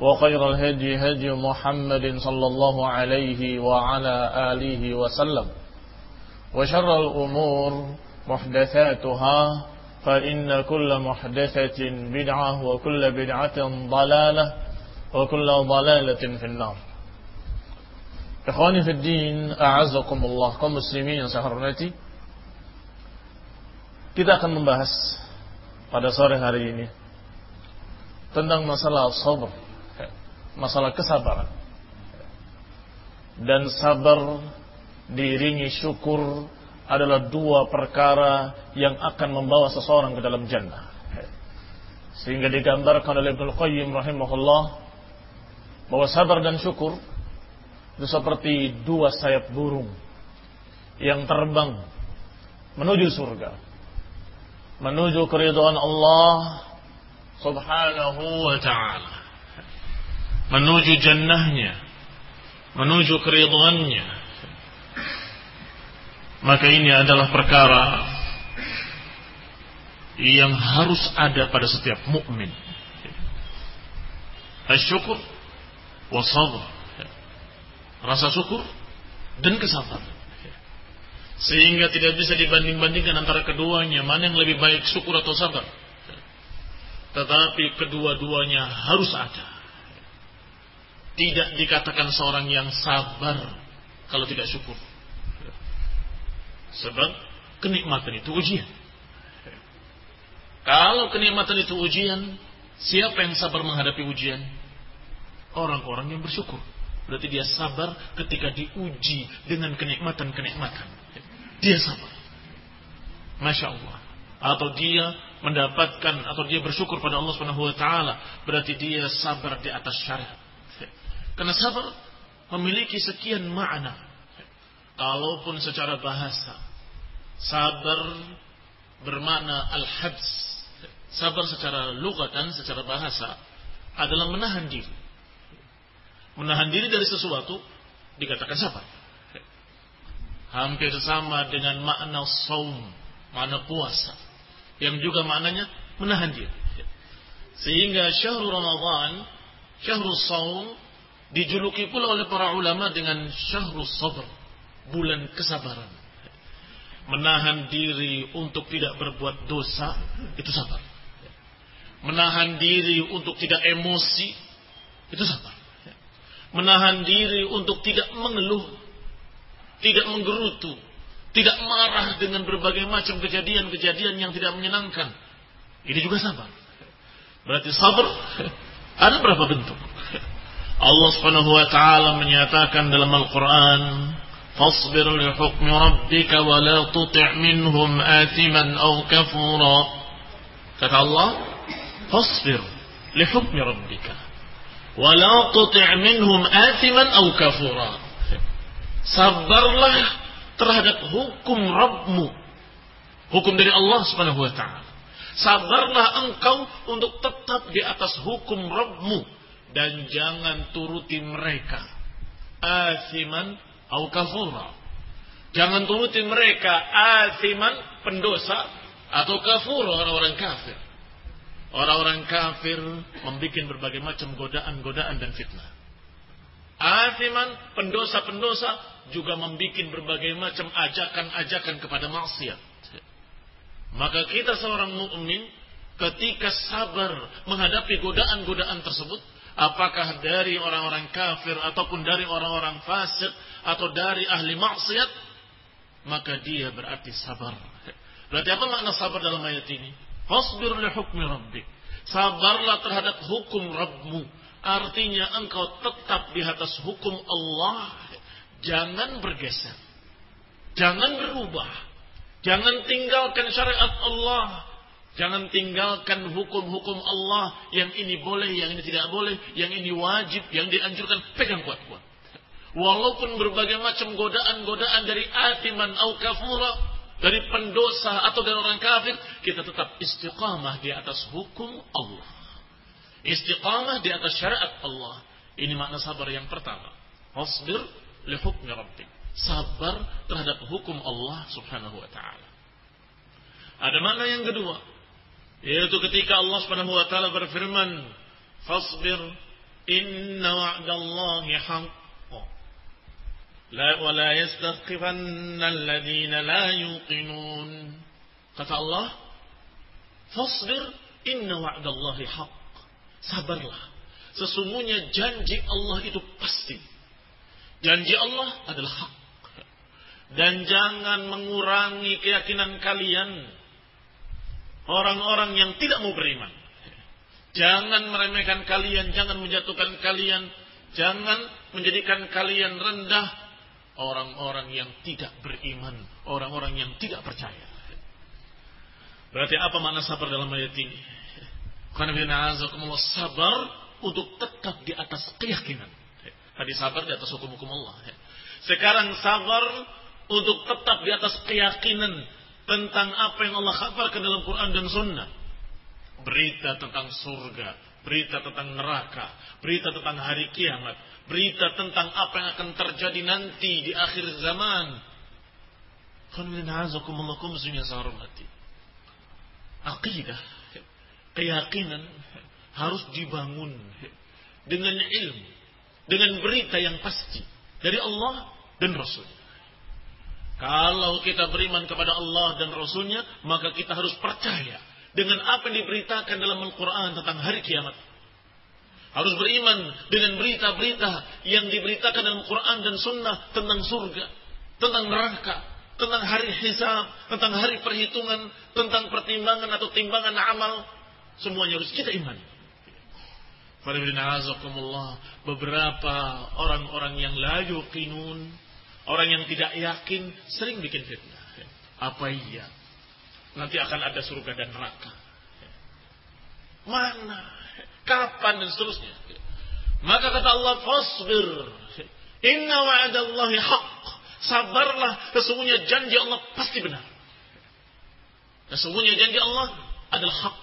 وخير الهدي هدي محمد صلى الله عليه وعلى آله وسلم. وشر الأمور محدثاتها فإن كل محدثة بدعة وكل بدعة ضلالة وكل ضلالة في النار. إخواني في الدين أعزكم الله. كمسلمين سهرنتي kita akan membahas pada sore hari ini tentang masalah sabr. Masalah kesabaran. Dan sabar diiringi syukur adalah dua perkara yang akan membawa seseorang ke dalam jannah. Sehingga digambarkan oleh Ibnu Qayyim rahimahullah bahwa sabar dan syukur itu seperti dua sayap burung yang terbang menuju surga, menuju keridhaan Allah Subhanahu wa taala, menuju jannahnya, menuju keridhaannya. Maka ini adalah perkara yang harus ada pada setiap mukmin. Asyukur wa rasa syukur dan kesabaran. Sehingga tidak bisa dibanding-bandingkan antara keduanya, mana yang lebih baik syukur atau sabar. Tetapi kedua-duanya harus ada. Tidak dikatakan seorang yang sabar kalau tidak syukur. Sebab kenikmatan itu ujian. Kalau kenikmatan itu ujian, siapa yang sabar menghadapi ujian? Orang-orang yang bersyukur. Berarti dia sabar ketika diuji dengan kenikmatan-kenikmatan. Dia sabar. Masya Allah. Atau dia mendapatkan atau dia bersyukur pada Allah Subhanahu wa taala, berarti dia sabar di atas syariat. Karena sabar memiliki sekian makna. Kalaupun secara bahasa sabar bermakna al-habs. Sabar secara lugatan, secara bahasa adalah menahan diri menahan diri dari sesuatu dikatakan sabar. Hampir sama dengan makna saum, makna puasa. Yang juga maknanya menahan diri. Sehingga syahrul Ramadan, syahrul saum dijuluki pula oleh para ulama dengan syahrul sabr, bulan kesabaran. Menahan diri untuk tidak berbuat dosa itu sabar. Menahan diri untuk tidak emosi itu sabar menahan diri untuk tidak mengeluh, tidak menggerutu, tidak marah dengan berbagai macam kejadian-kejadian yang tidak menyenangkan. Ini juga sabar. Berarti sabar ada berapa bentuk? Allah Subhanahu wa taala menyatakan dalam Al-Qur'an فاصبر لحكم ربك ولا تطع منهم آثما أو كفورا kata Allah فاصبر لحكم ربك ولا تطع منهم آثما أو كفورا sabarlah terhadap hukum Rabbmu hukum dari Allah Subhanahu wa taala sabarlah engkau untuk tetap di atas hukum Rabbmu dan jangan turuti mereka asiman au kafura. Jangan turuti mereka asiman pendosa atau kafur orang-orang kafir. Orang-orang kafir membuat berbagai macam godaan-godaan dan fitnah. Asiman pendosa-pendosa juga membuat berbagai macam ajakan-ajakan kepada maksiat. Maka kita seorang mukmin ketika sabar menghadapi godaan-godaan tersebut, apakah dari orang-orang kafir ataupun dari orang-orang fasik atau dari ahli maksiat maka dia berarti sabar. Berarti apa makna sabar dalam ayat ini? Fasbir li hukmi rabbik. Sabarlah terhadap hukum Rabbmu. Artinya engkau tetap di atas hukum Allah. Jangan bergeser. Jangan berubah. Jangan tinggalkan syariat Allah Jangan tinggalkan hukum-hukum Allah yang ini boleh, yang ini tidak boleh, yang ini wajib, yang dianjurkan. Pegang kuat-kuat. Walaupun berbagai macam godaan-godaan dari atiman au kafura, dari pendosa atau dari orang kafir, kita tetap istiqamah di atas hukum Allah. Istiqamah di atas syariat Allah. Ini makna sabar yang pertama. Wasbir li hukmi rabbik. Sabar terhadap hukum Allah subhanahu wa ta'ala. Ada makna yang kedua yaitu ketika Allah Subhanahu wa taala berfirman, "Fasbir inna wa'dallahi haqq." La wa la yastakhiffanna alladhina la yuqinun. Kata Allah, "Fasbir inna wa'dallahi haqq." Sabarlah. Sesungguhnya janji Allah itu pasti. Janji Allah adalah hak. Dan jangan mengurangi keyakinan kalian orang-orang yang tidak mau beriman. Jangan meremehkan kalian, jangan menjatuhkan kalian, jangan menjadikan kalian rendah orang-orang yang tidak beriman, orang-orang yang tidak percaya. Berarti apa makna sabar dalam ayat ini? Karena sabar untuk tetap di atas keyakinan. Tadi sabar di atas hukum-hukum Allah. Sekarang sabar untuk tetap di atas keyakinan tentang apa yang Allah kabarkan dalam Quran dan Sunnah. Berita tentang surga, berita tentang neraka, berita tentang hari kiamat, berita tentang apa yang akan terjadi nanti di akhir zaman. Aqidah, keyakinan harus dibangun dengan ilmu, dengan berita yang pasti dari Allah dan Rasul. Kalau kita beriman kepada Allah dan Rasulnya, maka kita harus percaya dengan apa yang diberitakan dalam Al-Quran tentang hari kiamat. Harus beriman dengan berita-berita yang diberitakan dalam Quran dan Sunnah tentang surga, tentang neraka, tentang hari hisab, tentang hari perhitungan, tentang pertimbangan atau timbangan amal. Semuanya harus kita imani. Beberapa orang-orang yang la yuqinun Orang yang tidak yakin sering bikin fitnah. Apa iya? Nanti akan ada surga dan neraka. Mana? Kapan dan seterusnya. Maka kata Allah, Fasbir. Inna wa'adallahi haq. Sabarlah. Sesungguhnya janji Allah pasti benar. Sesungguhnya janji Allah adalah hak.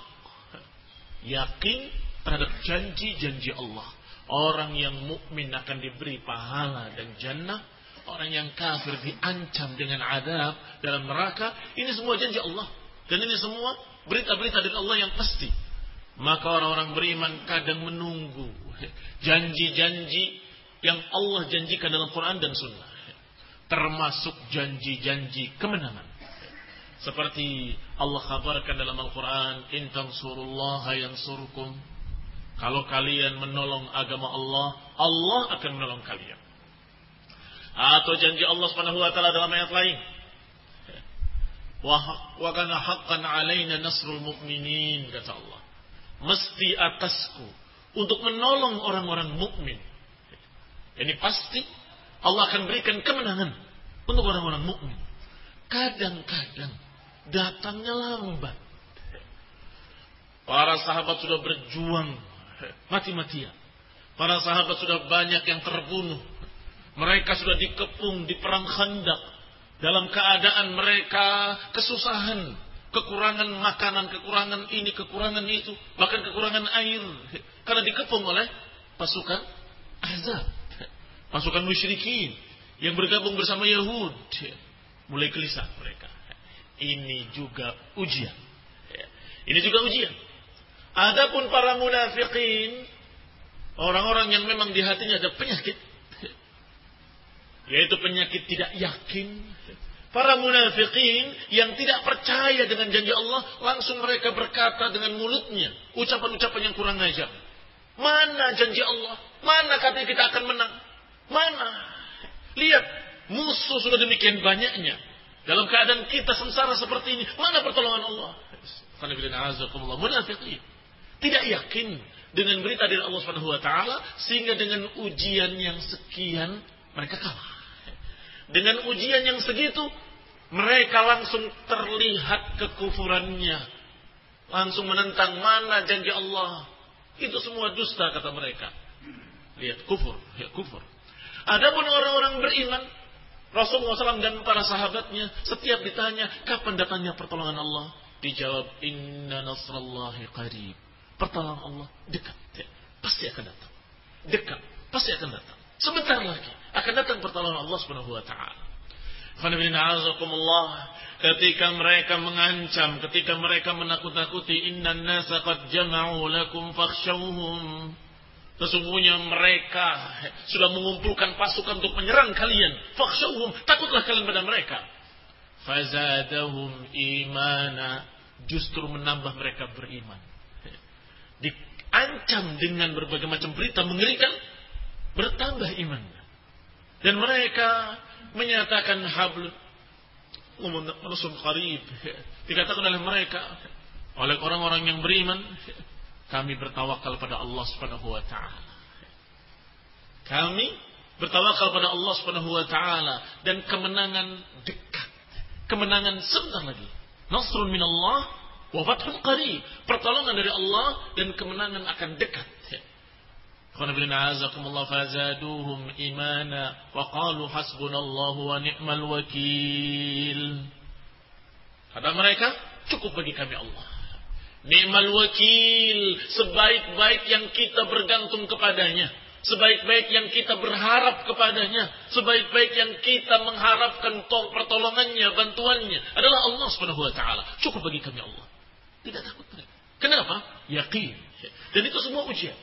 Yakin terhadap janji-janji Allah. Orang yang mukmin akan diberi pahala dan jannah orang yang kafir diancam dengan adab dalam neraka, ini semua janji Allah. Dan ini semua berita-berita dari Allah yang pasti. Maka orang-orang beriman kadang menunggu janji-janji yang Allah janjikan dalam Quran dan Sunnah. Termasuk janji-janji kemenangan. Seperti Allah kabarkan dalam Al-Quran, Intan surullah yansurkum. Kalau kalian menolong agama Allah, Allah akan menolong kalian. Atau janji Allah Subhanahu wa taala dalam ayat lain. Wa kana haqqan alaina nasrul mu'minin kata Allah. Mesti atasku untuk menolong orang-orang mukmin. Ini pasti Allah akan berikan kemenangan untuk orang-orang mukmin. Kadang-kadang datangnya lambat. Para sahabat sudah berjuang mati-matian. Para sahabat sudah banyak yang terbunuh. Mereka sudah dikepung di perang khandak. Dalam keadaan mereka kesusahan. Kekurangan makanan, kekurangan ini, kekurangan itu. Bahkan kekurangan air. Karena dikepung oleh pasukan azab. Pasukan musyrikin. Yang bergabung bersama Yahud. Mulai gelisah mereka. Ini juga ujian. Ini juga ujian. Adapun para munafikin, orang-orang yang memang di hatinya ada penyakit, yaitu penyakit tidak yakin. Para munafikin yang tidak percaya dengan janji Allah, langsung mereka berkata dengan mulutnya, ucapan-ucapan yang kurang ajar. Mana janji Allah? Mana katanya kita akan menang? Mana? Lihat, musuh sudah demikian banyaknya. Dalam keadaan kita sengsara seperti ini, mana pertolongan Allah? Tidak yakin dengan berita dari Allah Subhanahu wa taala sehingga dengan ujian yang sekian mereka kalah. Dengan ujian yang segitu mereka langsung terlihat kekufurannya. Langsung menentang mana janji Allah. Itu semua dusta kata mereka. Lihat kufur, ya kufur. Adapun orang-orang beriman, Rasulullah SAW dan para sahabatnya setiap ditanya kapan datangnya pertolongan Allah, dijawab Inna nasrallahi qarib. Pertolongan Allah dekat. Ya, pasti akan datang. Dekat. Pasti akan datang. Sebentar lagi akan datang pertolongan Allah Subhanahu wa taala. Ketika mereka mengancam, ketika mereka menakut-nakuti, inna nasa qad jama'u lakum fakhshawhum. Sesungguhnya mereka sudah mengumpulkan pasukan untuk menyerang kalian. Fakhshawhum, takutlah kalian pada mereka. Fazadahum imana, justru menambah mereka beriman diancam dengan berbagai macam berita mengerikan, bertambah imannya. Dan mereka menyatakan habl menusum qarib. Dikatakan oleh mereka, oleh orang-orang yang beriman, kami bertawakal pada Allah Subhanahu wa taala. Kami bertawakal pada Allah Subhanahu wa taala dan kemenangan dekat. Kemenangan sebentar lagi. Nasrun min Allah Wafathun qarib. Pertolongan dari Allah dan kemenangan akan dekat. Qanabilna fazaduhum imana wa qalu hasbunallahu wa ni'mal wakil. Kata mereka, cukup bagi kami Allah. Ni'mal wakil, sebaik-baik yang kita bergantung kepadanya. Sebaik-baik yang kita berharap kepadanya. Sebaik-baik yang kita mengharapkan pertolongannya, bantuannya. Adalah Allah subhanahu wa ta'ala. Cukup bagi kami Allah. Tidak takut mereka. Kenapa? Yakin. Dan itu semua ujian.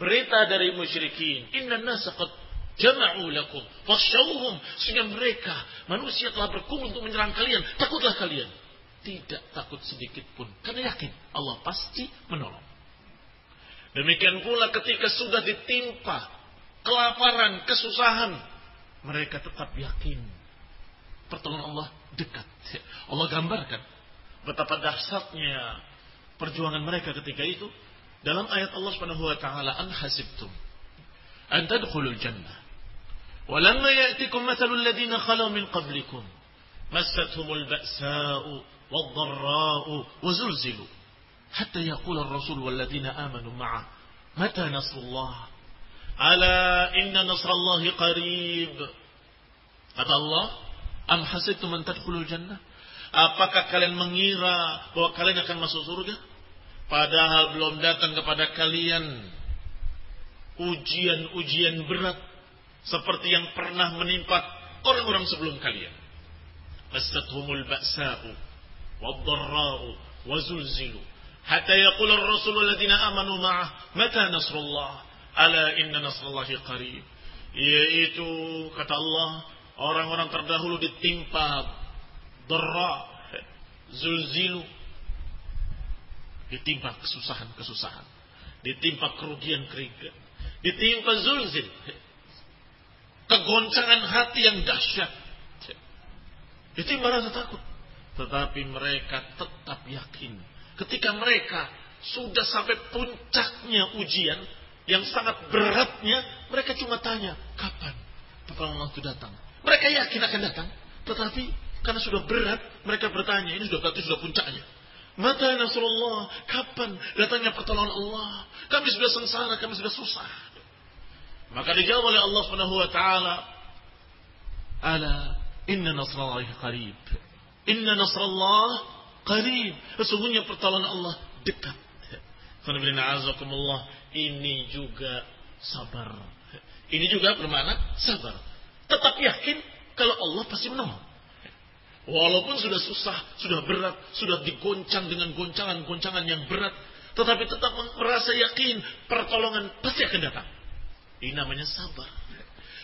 Berita dari musyrikin. Inna nasa qad jama'u lakum. Fasyauhum. Sehingga mereka, manusia telah berkumpul untuk menyerang kalian. Takutlah kalian. Tidak takut sedikit pun. Karena yakin Allah pasti menolong. Demikian pula ketika sudah ditimpa kelaparan, kesusahan. Mereka tetap yakin. Pertolongan Allah dekat. Allah gambarkan betapa dahsyatnya perjuangan mereka ketika itu dalam ayat Allah Subhanahu wa taala an hasibtum an tadkhulul jannah ولما يأتكم مثل الذين خلوا من قبلكم مستهم البأساء والضراء وزلزلوا حتى يقول الرسول والذين آمنوا معه متى نصر الله ألا إن نصر الله قريب kata Allah am hasibtum an tadkhulul jannah Apakah kalian mengira bahwa kalian akan masuk surga? Padahal belum datang kepada kalian ujian-ujian berat seperti yang pernah menimpa orang-orang sebelum kalian. Masathumul ba'sa'u wad-dharra'u wa zulzilu hatta yaqula ar-rasul alladziina ma'ah mata nasrullah ala inna nasrallahi qarib. Yaitu kata Allah orang-orang terdahulu ditimpa Dara, zulzilu. Ditimpa kesusahan-kesusahan. Ditimpa kerugian-kerugian. Ditimpa zulzil. Kegoncangan hati yang dahsyat. Ditimpa rasa takut. Tetapi mereka tetap yakin. Ketika mereka sudah sampai puncaknya ujian, yang sangat beratnya, mereka cuma tanya, kapan pertolongan itu datang? Mereka yakin akan datang. Tetapi karena sudah berat, mereka bertanya, ini sudah berarti sudah puncaknya. Mata Nasrullah, kapan datangnya pertolongan Allah? Kami sudah sengsara, kami sudah susah. Maka dijawab oleh Allah Subhanahu wa taala, "Ala inna nasrallahi qarib." Inna nasrallah qarib. Sesungguhnya pertolongan Allah dekat. Ini juga sabar. Ini juga bermakna sabar. Tetap yakin kalau Allah pasti menolong. Walaupun sudah susah, sudah berat, sudah digoncang dengan goncangan-goncangan yang berat, tetapi tetap merasa yakin pertolongan pasti akan datang. Ini namanya sabar.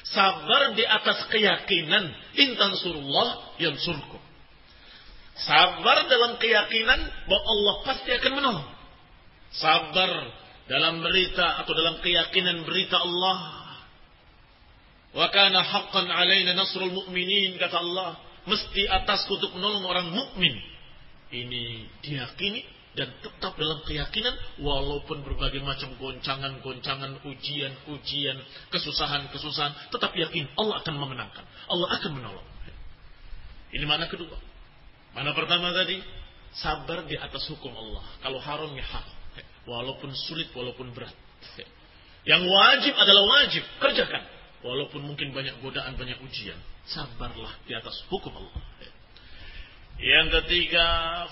Sabar di atas keyakinan intan surullah yang surku. Sabar dalam keyakinan bahwa Allah pasti akan menolong. Sabar dalam berita atau dalam keyakinan berita Allah. Wa kana haqqan alaina nasrul mu'minin kata Allah mesti atas untuk menolong orang mukmin. Ini diyakini dan tetap dalam keyakinan walaupun berbagai macam goncangan-goncangan, ujian-ujian, kesusahan-kesusahan, tetap yakin Allah akan memenangkan. Allah akan menolong. Ini mana kedua. Mana pertama tadi? Sabar di atas hukum Allah. Kalau haram ya haram. Walaupun sulit, walaupun berat. Yang wajib adalah wajib. Kerjakan. Walaupun mungkin banyak godaan, banyak ujian sabarlah di atas hukum Allah. Yang ketiga,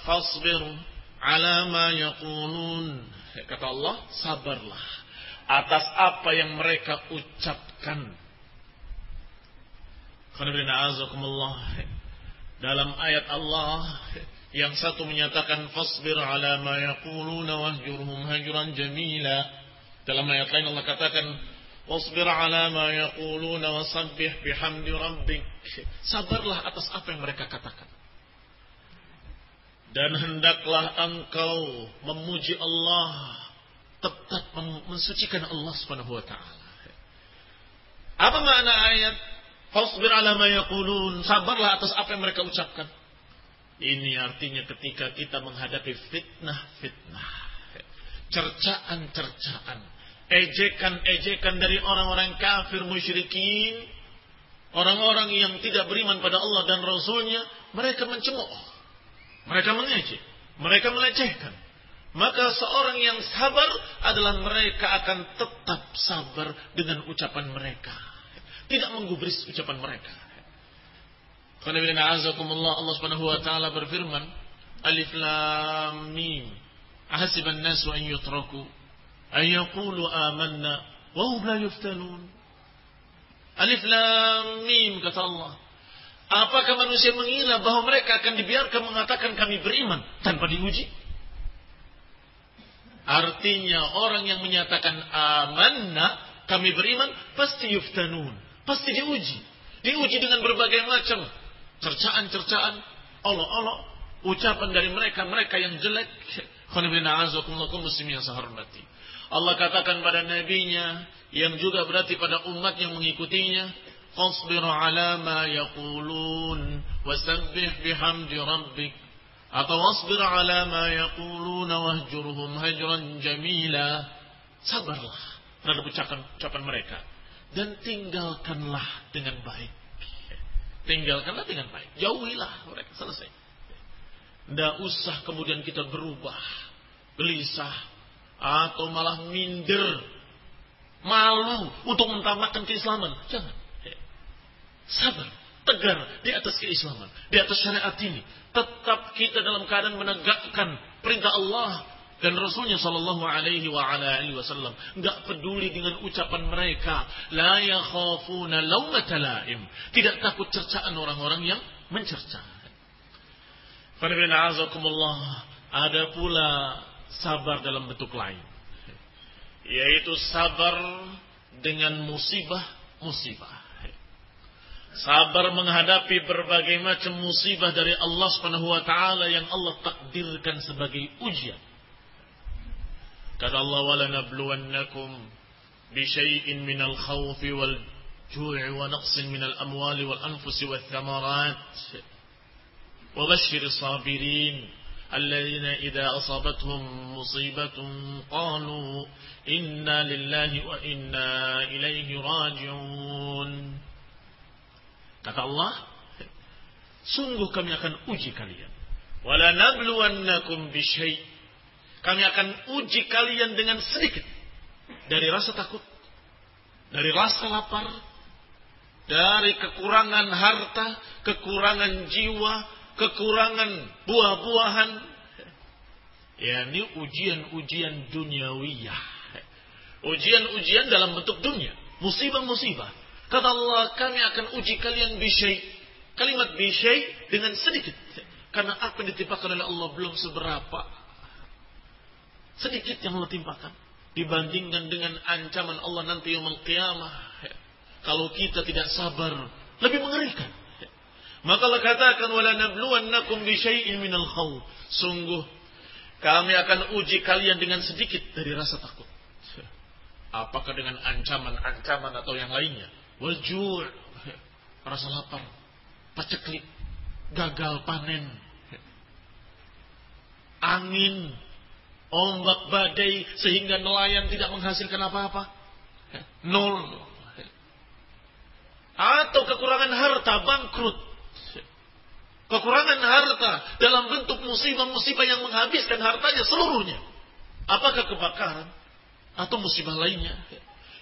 fasbir ala ma yaqulun. Kata Allah, sabarlah atas apa yang mereka ucapkan. Dalam ayat Allah yang satu menyatakan fasbir ala ma yaquluna wahjurhum hajran jamila. Dalam ayat lain Allah katakan Wasbir ala ma yaquluna wasabbih bihamdi rabbik. Sabarlah atas apa yang mereka katakan. Dan hendaklah engkau memuji Allah. Tetap mensucikan Allah subhanahu wa ta'ala. Apa makna ayat? Fasbir ala ma yaqulun. Sabarlah atas apa yang mereka ucapkan. Ini artinya ketika kita menghadapi fitnah-fitnah. Cercaan-cercaan ejekan-ejekan dari orang-orang kafir musyrikin, orang-orang yang tidak beriman pada Allah dan Rasulnya, mereka mencemooh, mereka mengejek, mereka melecehkan. Maka seorang yang sabar adalah mereka akan tetap sabar dengan ucapan mereka. Tidak menggubris ucapan mereka. Allah Subhanahu wa taala berfirman, Alif Lam Mim. Ahasiban nasu an yutraku أن يقولوا آمنا وهم لا يفتنون Alif Lam Mim kata Allah. Apakah manusia mengira bahwa mereka akan dibiarkan mengatakan kami beriman tanpa diuji? Artinya orang yang menyatakan amanna kami beriman pasti yuftanun, pasti diuji. Diuji dengan berbagai macam cercaan-cercaan, Allah-Allah, ucapan dari mereka-mereka yang jelek. Khonibina azakumullah muslimin yang saya hormati. Allah katakan pada nabinya yang juga berarti pada umat yang mengikutinya fasbir ala ma yaqulun wasabbih bihamdi rabbik. Atau wasbir ala ma yaqulun wahjurhum hajran jamila. Sabarlah terhadap ucapan ucapan mereka. Dan tinggalkanlah dengan baik. Tinggalkanlah dengan baik. Jauhilah mereka. Selesai. Tidak usah kemudian kita berubah gelisah atau malah minder, malu untuk mentamakkan keislaman. Jangan. Sabar, tegar di atas keislaman, di atas syariat ini. Tetap kita dalam keadaan menegakkan perintah Allah dan Rasulnya Shallallahu Alaihi Wasallam nggak peduli dengan ucapan mereka la yakhafuna tidak takut cercaan orang-orang yang mencerca. Ada pula sabar dalam bentuk lain. Yaitu sabar dengan musibah-musibah. Sabar menghadapi berbagai macam musibah dari Allah Subhanahu wa taala yang Allah takdirkan sebagai ujian. Kata Allah wala nabluwannakum bi syai'in minal khawfi wal ju'i wa naqsin minal amwali wal anfusi wath thamarat. Wa bashshir sabirin. الذين إذا أصابتهم مصيبة قالوا إنا لله وإنا إليه راجعون Kata Allah, sungguh kami akan uji kalian. Wala nabluwannakum bisyai. Kami akan uji kalian dengan sedikit dari rasa takut, dari rasa lapar, dari kekurangan harta, kekurangan jiwa, kekurangan buah-buahan. Ya, ini ujian-ujian duniawiyah. Ujian-ujian dalam bentuk dunia. Musibah-musibah. Kata Allah, kami akan uji kalian bisyai. Kalimat bisyai dengan sedikit. Karena apa yang ditimpakan oleh Allah belum seberapa. Sedikit yang Allah timpakan. Dibandingkan dengan ancaman Allah nanti yang qiyamah. Kalau kita tidak sabar, lebih mengerikan. Maka Allah katakan wala nabluwannakum bi syai'in minal khawf. Sungguh kami akan uji kalian dengan sedikit dari rasa takut. Apakah dengan ancaman-ancaman atau yang lainnya? Wajur, rasa lapar, paceklik, gagal panen, angin, ombak badai sehingga nelayan tidak menghasilkan apa-apa. Nol. Atau kekurangan harta, bangkrut. Kekurangan harta dalam bentuk musibah-musibah yang menghabiskan hartanya seluruhnya. Apakah kebakaran? atau musibah lainnya?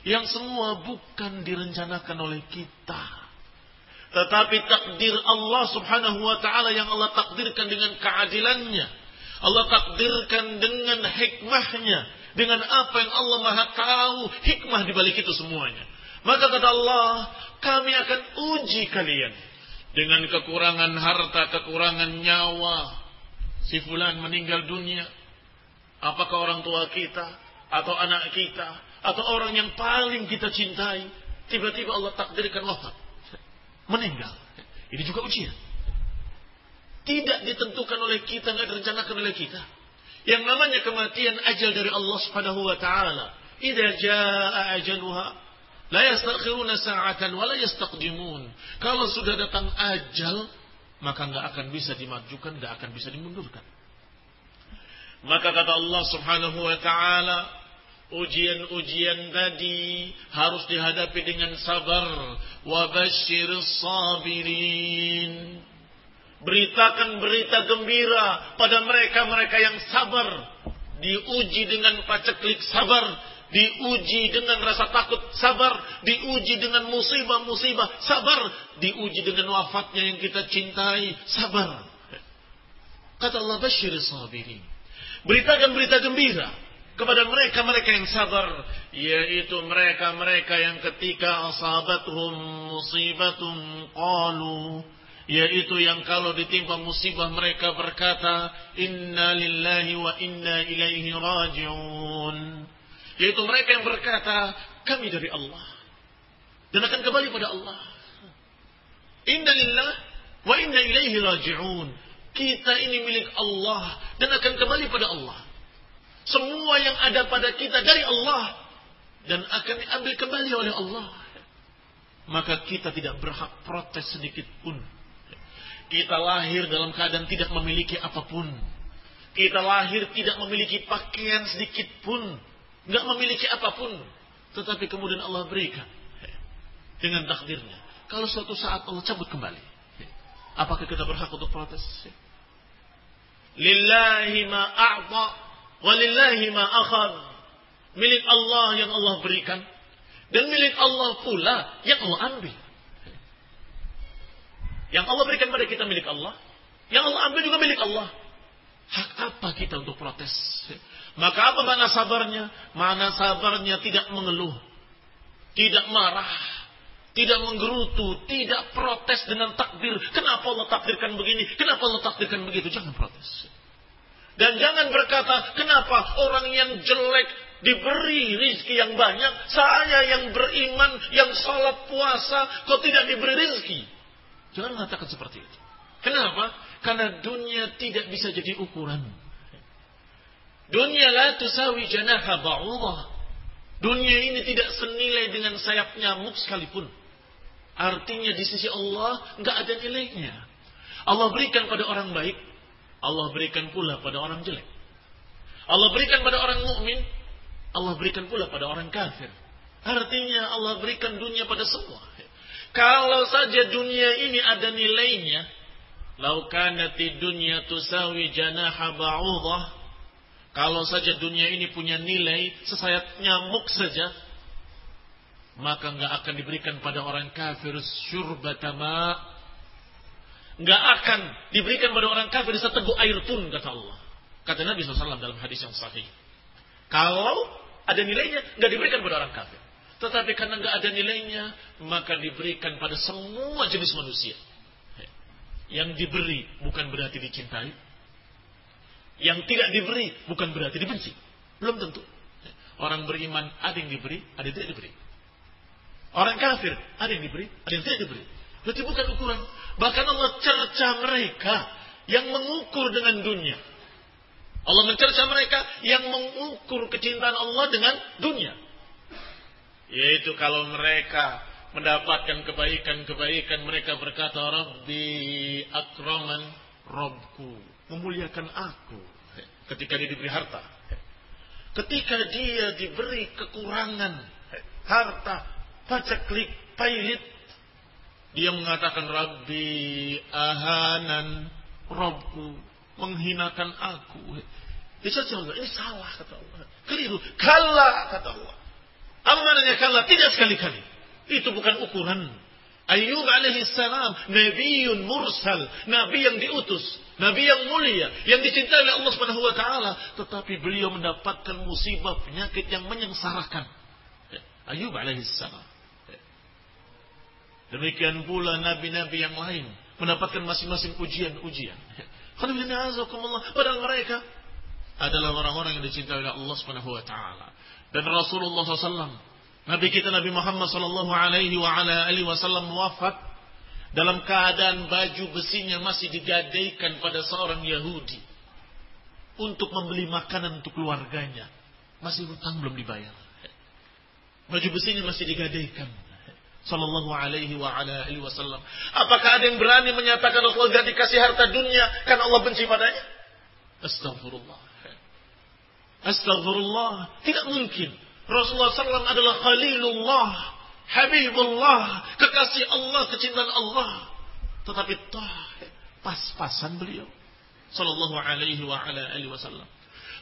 Yang semua bukan direncanakan oleh kita. Tetapi takdir Allah Subhanahu wa taala yang Allah takdirkan dengan keadilannya. Allah takdirkan dengan hikmahnya. Dengan apa yang Allah Maha tahu hikmah di balik itu semuanya. Maka kata Allah kami akan uji kalian dengan kekurangan harta kekurangan nyawa si fulan meninggal dunia apakah orang tua kita atau anak kita atau orang yang paling kita cintai tiba-tiba Allah takdirkan wafat meninggal. Ini juga ujian. Tidak ditentukan oleh kita nggak direncanakan oleh kita. Yang namanya kematian ajal dari Allah Subhanahu wa taala. Idza jaa ajaluha la yastakhiruna sa'atan wa la yastaqdimun kalau sudah datang ajal maka nggak akan bisa dimajukan nggak akan bisa dimundurkan maka kata Allah Subhanahu wa taala ujian-ujian tadi harus dihadapi dengan sabar. Wabashir sabirin. Beritakan berita gembira pada mereka-mereka yang sabar. Diuji dengan paceklik sabar. Diuji dengan rasa takut sabar. Diuji dengan musibah-musibah sabar. Diuji dengan wafatnya yang kita cintai sabar. Kata Allah Bashir sabirin. Beritakan berita gembira kepada mereka-mereka yang sabar yaitu mereka-mereka yang ketika asabatuhum musibatun qalu yaitu yang kalau ditimpa musibah mereka berkata inna lillahi wa inna ilaihi rajiun yaitu mereka yang berkata kami dari Allah dan akan kembali pada Allah inna lillahi wa inna ilaihi rajiun kita ini milik Allah dan akan kembali pada Allah semua yang ada pada kita dari Allah dan akan diambil kembali oleh Allah. Maka kita tidak berhak protes sedikit pun. Kita lahir dalam keadaan tidak memiliki apa pun. Kita lahir tidak memiliki pakaian sedikit pun. Nggak memiliki apa pun. Tetapi kemudian Allah berikan. Dengan takdirnya. Kalau suatu saat Allah cabut kembali. Apakah kita berhak untuk protes? Lillahi ma'a'ta Walillahi ma akhad. Milik Allah yang Allah berikan. Dan milik Allah pula yang Allah ambil. Yang Allah berikan pada kita milik Allah. Yang Allah ambil juga milik Allah. Hak apa kita untuk protes? Maka apa mana sabarnya? Mana sabarnya tidak mengeluh. Tidak marah. Tidak menggerutu. Tidak protes dengan takdir. Kenapa Allah takdirkan begini? Kenapa Allah takdirkan begitu? Jangan protes. Dan jangan berkata, kenapa orang yang jelek diberi rizki yang banyak, saya yang beriman, yang sholat puasa, kok tidak diberi rizki? Jangan mengatakan seperti itu. Kenapa? Karena dunia tidak bisa jadi ukuran. Dunia la tusawi janaha ba'udah. Dunia ini tidak senilai dengan sayap nyamuk sekalipun. Artinya di sisi Allah nggak ada nilainya. Allah berikan pada orang baik, Allah berikan pula pada orang jelek. Allah berikan pada orang mukmin, Allah berikan pula pada orang kafir. Artinya Allah berikan dunia pada semua. Kalau saja dunia ini ada nilainya, lau kanati dunya tusawi janaha ba'udah, kalau saja dunia ini punya nilai sesayat nyamuk saja, maka nggak akan diberikan pada orang kafir syurbatama. Nggak akan diberikan pada orang kafir seteguk air pun, kata Allah. Kata Nabi SAW dalam hadis yang sahih. Kalau ada nilainya, nggak diberikan pada orang kafir. Tetapi karena nggak ada nilainya, maka diberikan pada semua jenis manusia. Yang diberi bukan berarti dicintai. Yang tidak diberi bukan berarti dibenci. Belum tentu. Orang beriman ada yang diberi, ada yang tidak diberi. Orang kafir ada yang diberi, ada yang tidak diberi. Berarti bukan ukuran. Bahkan Allah cerca mereka yang mengukur dengan dunia. Allah mencerca mereka yang mengukur kecintaan Allah dengan dunia. Yaitu kalau mereka mendapatkan kebaikan-kebaikan mereka berkata Rabbi akraman Robku memuliakan aku ketika dia diberi harta. Ketika dia diberi kekurangan harta paceklik pailit dia mengatakan Rabbi ahanan Robku menghinakan aku. Dia ini salah kata Allah. Keliru. Kalah kata Allah. Apa maknanya kalla? Tidak sekali-kali. Itu bukan ukuran. Ayub alaihissalam, nabiun mursal, nabi yang diutus, nabi yang mulia, yang dicintai oleh Allah Subhanahu wa taala, tetapi beliau mendapatkan musibah penyakit yang menyengsarakan. Ayub alaihissalam. Demikian pula nabi-nabi yang lain mendapatkan masing-masing ujian-ujian. Padahal mereka adalah orang-orang yang dicintai oleh Allah Subhanahu wa taala dan Rasulullah SAW. Nabi kita Nabi Muhammad Sallallahu Alaihi Wasallam wafat dalam keadaan baju besinya masih digadaikan pada seorang Yahudi untuk membeli makanan untuk keluarganya. Masih hutang belum dibayar. Baju besinya masih digadaikan. Sallallahu alaihi wa ala alihi wasallam. Apakah ada yang berani menyatakan Rasulullah tidak dikasih harta dunia karena Allah benci padanya? Astagfirullah. Astagfirullah. Tidak mungkin. Rasulullah SAW adalah Khalilullah. Habibullah. Kekasih Allah. Kecintaan Allah. Tetapi toh pas-pasan beliau. Sallallahu alaihi wa ala alihi wasallam.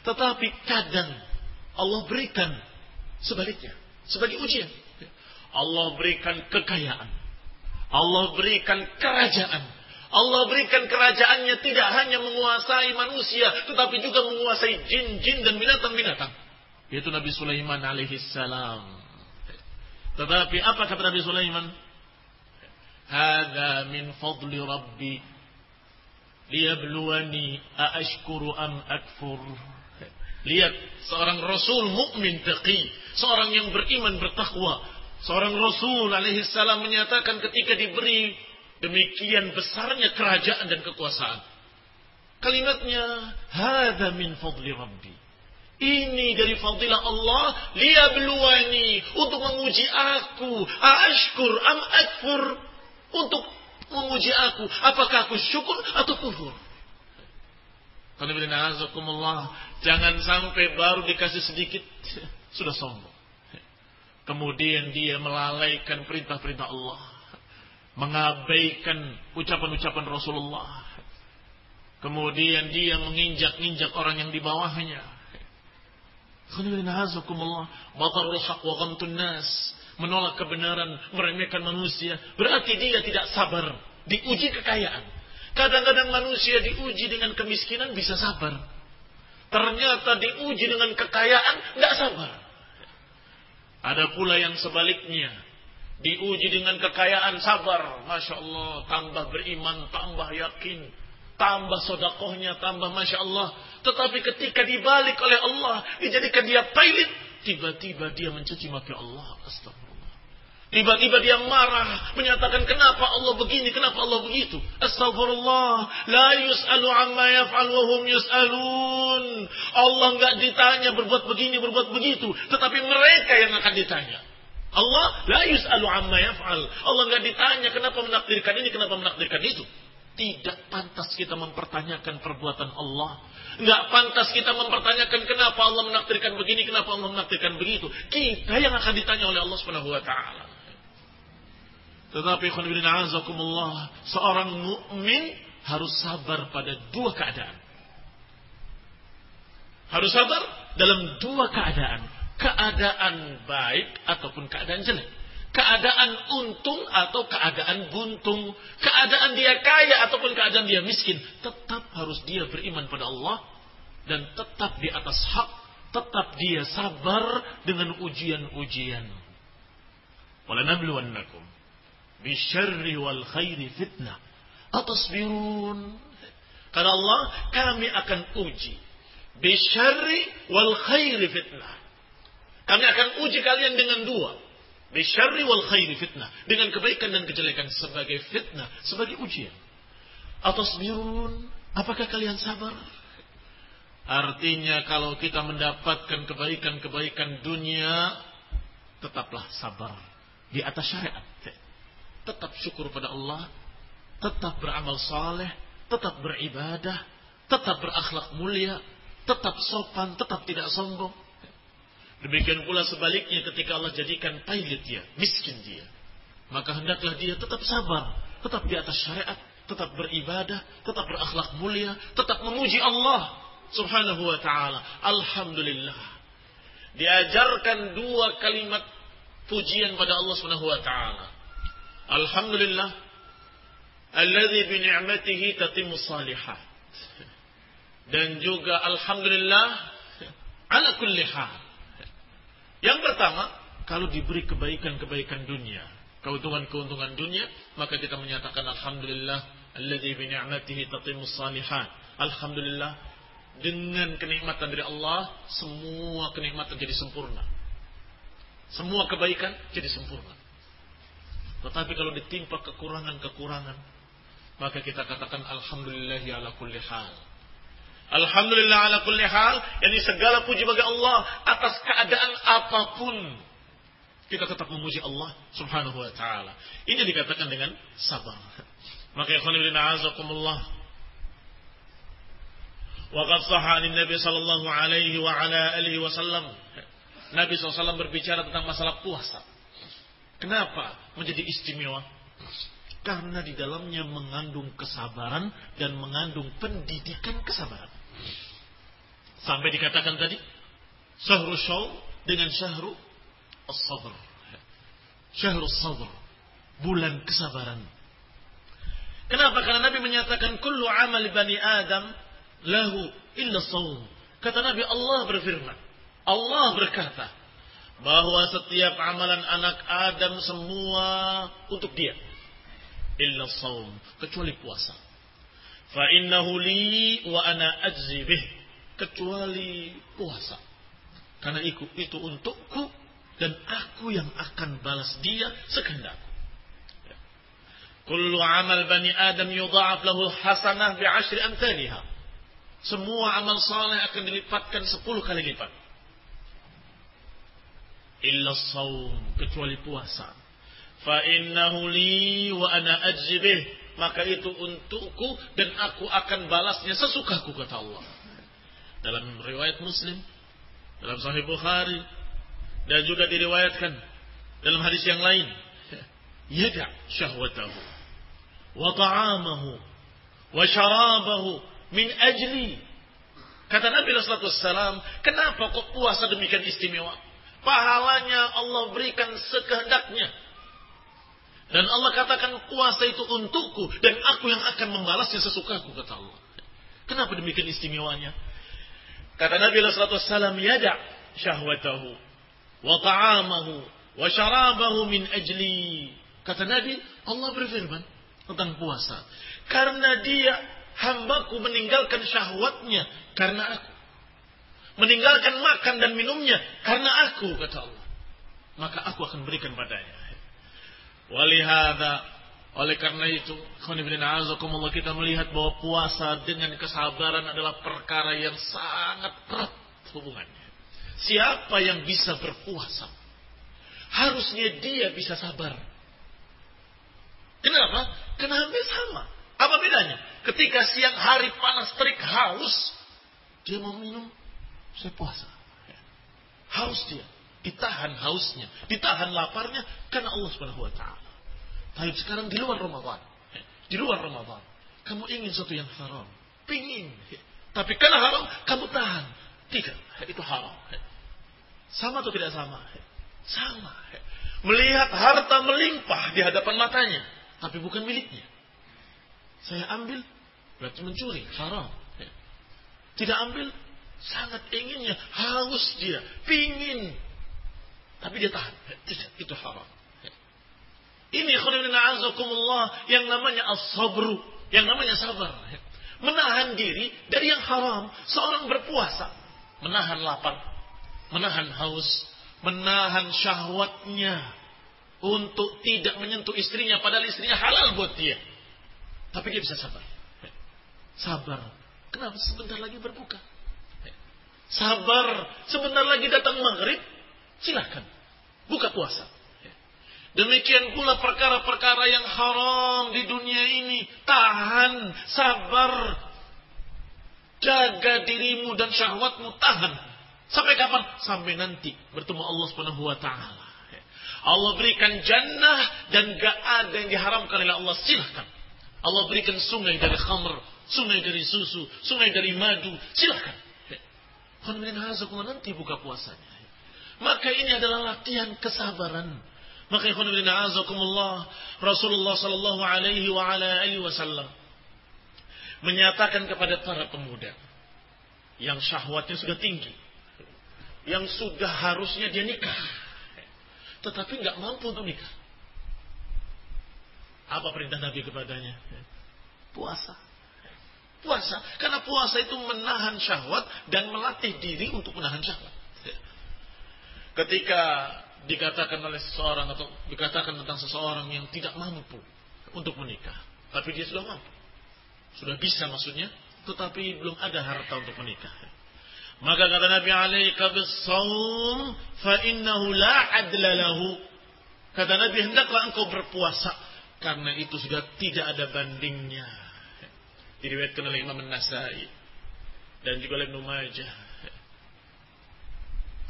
Tetapi kadang Allah berikan sebaliknya. Sebagai ujian. Allah berikan kekayaan. Allah berikan kerajaan Allah berikan kerajaannya tidak hanya menguasai manusia, tetapi juga menguasai jin-jin dan binatang-binatang. Yaitu Nabi Sulaiman alaihissalam. Tetapi apa kata Nabi Sulaiman? Hada min fadli Rabbi liyabluwani aashkuru am akfur. Lihat seorang rasul mukmin taqi, seorang yang beriman bertakwa, seorang rasul alaihi salam menyatakan ketika diberi Demikian besarnya kerajaan dan kekuasaan. Kalimatnya, Hada min fadli Rabbi. Ini dari fadilah Allah, liyabluwani, untuk menguji aku. Ashkur am akfur, untuk menguji aku. Apakah aku syukur atau kufur? Jangan sampai baru dikasih sedikit, sudah sombong. Kemudian dia melalaikan perintah-perintah Allah mengabaikan ucapan-ucapan Rasulullah. Kemudian dia menginjak-injak orang yang di bawahnya. Menolak kebenaran, meremehkan manusia. Berarti dia tidak sabar. Diuji kekayaan. Kadang-kadang manusia diuji dengan kemiskinan bisa sabar. Ternyata diuji dengan kekayaan, tidak sabar. Ada pula yang sebaliknya diuji dengan kekayaan sabar, masya Allah, tambah beriman, tambah yakin, tambah sodakohnya, tambah masya Allah. Tetapi ketika dibalik oleh Allah, dijadikan dia pailit, tiba-tiba dia mencuci maki Allah. Astagfirullah. Tiba-tiba dia marah, menyatakan kenapa Allah begini, kenapa Allah begitu. Astagfirullah. La yus'alu amma yaf'al wa hum yus'alun. Allah enggak ditanya berbuat begini, berbuat begitu. Tetapi mereka yang akan ditanya. Allah la yus'alu amma yaf'al. Allah nggak ditanya kenapa menakdirkan ini, kenapa menakdirkan itu. Tidak pantas kita mempertanyakan perbuatan Allah. Nggak pantas kita mempertanyakan kenapa Allah menakdirkan begini, kenapa Allah menakdirkan begitu. Kita yang akan ditanya oleh Allah Subhanahu wa taala. Tetapi azakumullah, seorang mukmin harus sabar pada dua keadaan. Harus sabar dalam dua keadaan. Keadaan baik ataupun keadaan jelek. Keadaan untung atau keadaan buntung. Keadaan dia kaya ataupun keadaan dia miskin. Tetap harus dia beriman pada Allah. Dan tetap di atas hak. Tetap dia sabar dengan ujian-ujian. Walanabluwannakum bisyarri wal khairi fitnah. Atasbirun. Kata Allah, kami akan uji. Bisyarri wal khairi fitnah. Kami akan uji kalian dengan dua. Bisyarri wal khairi fitnah. Dengan kebaikan dan kejelekan sebagai fitnah. Sebagai ujian. Atasbirun. Apakah kalian sabar? Artinya kalau kita mendapatkan kebaikan-kebaikan dunia, tetaplah sabar di atas syariat tetap syukur pada Allah, tetap beramal saleh, tetap beribadah, tetap berakhlak mulia, tetap sopan, tetap tidak sombong. Demikian pula sebaliknya ketika Allah jadikan pailit dia, miskin dia. Maka hendaklah dia tetap sabar, tetap di atas syariat, tetap beribadah, tetap berakhlak mulia, tetap memuji Allah subhanahu wa ta'ala. Alhamdulillah. Diajarkan dua kalimat pujian pada Allah subhanahu wa ta'ala. Alhamdulillah alladzi bi ni'matihi tatimmu salihat. Dan juga alhamdulillah ala kulli. Yang pertama, kalau diberi kebaikan-kebaikan dunia, keuntungan-keuntungan dunia, maka kita menyatakan alhamdulillah alladzi bi ni'matihi tatimmu salihat. Alhamdulillah dengan kenikmatan dari Allah, semua kenikmatan jadi sempurna. Semua kebaikan jadi sempurna. Tetapi kalau ditimpa kekurangan-kekurangan, maka kita katakan alhamdulillah ala kulli hal. Alhamdulillah ala kulli hal, yani segala puji bagi Allah atas keadaan apa pun. Kita tetap memuji Allah Subhanahu wa taala. Ini dikatakan dengan sabar. Maka ikhwan fillah a'azakumullah. Wa qad sahha Nabi sallallahu alaihi wa ala alihi wasallam. Nabi SAW berbicara tentang masalah puasa. Kenapa menjadi istimewa? Karena di dalamnya mengandung kesabaran dan mengandung pendidikan kesabaran. Sampai dikatakan tadi, syahru syaw dengan syahru as-sabr. Syahru sabr. Bulan kesabaran. Kenapa? Karena Nabi menyatakan kullu amal bani Adam lahu illa sawm. Kata Nabi Allah berfirman. Allah berkata, bahwa setiap amalan anak Adam semua untuk dia illa saum kecuali puasa fa innahu li wa ana ajzi bih. Kecuali puasa. Karena itu itu untukku dan aku yang akan balas dia sekehendakku. Kullu amal bani adam yudha'af lahu hasanah bi ashri amthaliha. Semua amal saleh akan dilipatkan sepuluh kali lipat. Illa saum kecuali puasa. Fa innahu li wa ana ajzibih maka itu untukku dan aku akan balasnya sesukaku kata Allah. Dalam riwayat Muslim dalam Sahih Bukhari dan juga diriwayatkan dalam hadis yang lain. Yada syahwatahu wa ta'amahu wa syarabahu min ajli. Kata Nabi alaihi wasallam kenapa kok puasa demikian istimewa? Pahalanya Allah berikan sekehendaknya. Dan Allah katakan kuasa itu untukku dan aku yang akan membalasnya sesukaku kata Allah. Kenapa demikian istimewanya? Kata Nabi sallallahu alaihi yada syahwatahu wa ta'amahu wa syarabahu min ajli. Kata Nabi, Allah berfirman tentang puasa. Karena dia hambaku meninggalkan syahwatnya karena aku meninggalkan makan dan minumnya karena aku kata Allah maka aku akan berikan padanya walihada oleh karena itu kita melihat bahwa puasa dengan kesabaran adalah perkara yang sangat erat hubungannya siapa yang bisa berpuasa harusnya dia bisa sabar kenapa? karena hampir sama apa bedanya? ketika siang hari panas terik haus dia mau minum saya puasa. Haus dia. Ditahan hausnya. Ditahan laparnya. Karena Allah subhanahu wa. Tapi sekarang di luar Ramadan. Di luar Ramadan. Kamu ingin sesuatu yang haram. Pingin. Tapi karena haram, kamu tahan. Tidak. Itu haram. Sama atau tidak sama? Sama. Melihat harta melimpah di hadapan matanya. Tapi bukan miliknya. Saya ambil, berarti mencuri. Haram. Tidak ambil, sangat inginnya. Haus dia. Pingin. Tapi dia tahan. Tidak. Itu haram. Ini azakumullah yang namanya as-sabru, yang namanya sabar. Menahan diri dari yang haram. Seorang berpuasa, menahan lapar, menahan haus, menahan syahwatnya untuk tidak menyentuh istrinya padahal istrinya halal buat dia. Tapi dia bisa sabar. Sabar. Kenapa sebentar lagi berbuka? Sabar. Sebentar lagi datang maghrib. Silahkan. Buka puasa. Demikian pula perkara-perkara yang haram di dunia ini. Tahan, sabar. Jaga dirimu dan syahwatmu, tahan. Sampai kapan? Sampai nanti bertemu Allah Subhanahu wa taala. Allah berikan jannah dan gak ada yang diharamkan oleh Allah. Silahkan. Allah berikan sungai dari khamr, sungai dari susu, sungai dari madu. Silahkan. nanti buka puasanya. Maka ini adalah latihan kesabaran. Maka ikhwan bin azakumullah Rasulullah sallallahu alaihi wa ala alihi wasallam menyatakan kepada para pemuda yang syahwatnya sudah tinggi, yang sudah harusnya dia nikah, tetapi nggak mampu untuk nikah. Apa perintah Nabi kepadanya? Puasa. Puasa. Karena puasa itu menahan syahwat dan melatih diri untuk menahan syahwat. Ketika dikatakan oleh seseorang atau dikatakan tentang seseorang yang tidak mampu untuk menikah, tapi dia sudah mampu, sudah bisa maksudnya, tetapi belum ada harta untuk menikah. Maka kata Nabi alaika bisawm fa innahu la adla lahu. Kata Nabi hendaklah engkau berpuasa karena itu sudah tidak ada bandingnya. Diriwayatkan oleh Imam An-Nasai dan juga oleh Ibnu Majah.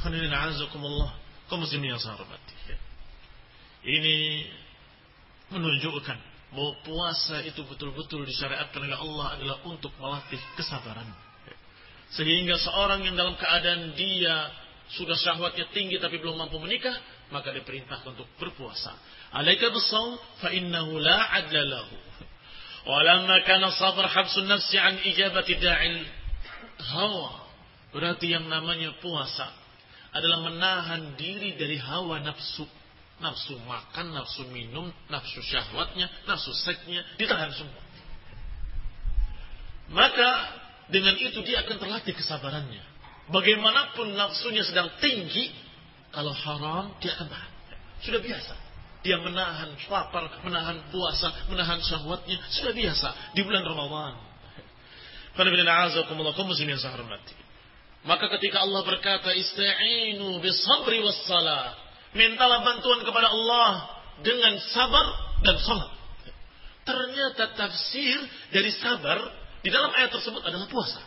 Khairin azakumullah kaum muslimin yang saya hormati. Ini menunjukkan bahwa puasa itu betul-betul disyariatkan oleh Allah adalah untuk melatih kesabaran. Sehingga seorang yang dalam keadaan dia sudah syahwatnya tinggi tapi belum mampu menikah, maka diperintahkan untuk berpuasa. Alaika bisawm fa innahu la adla lahu. Walamma kana sabr habsun nafsi an ijabati da'il hawa. Berarti yang namanya puasa adalah menahan diri dari hawa nafsu. Nafsu makan, nafsu minum, nafsu syahwatnya, nafsu seksnya, ditahan semua. Maka dengan itu dia akan terlatih kesabarannya. Bagaimanapun nafsunya sedang tinggi, kalau haram dia akan tahan. Sudah biasa. Dia menahan lapar, menahan puasa, menahan syahwatnya. Sudah biasa di bulan Ramadan. Karena bila na'azakumullah muslimin yang saya hormati. Maka ketika Allah berkata ista'inu bisabri wassalah. Mintalah bantuan kepada Allah dengan sabar dan salat. Ternyata tafsir dari sabar di dalam ayat tersebut adalah puasa.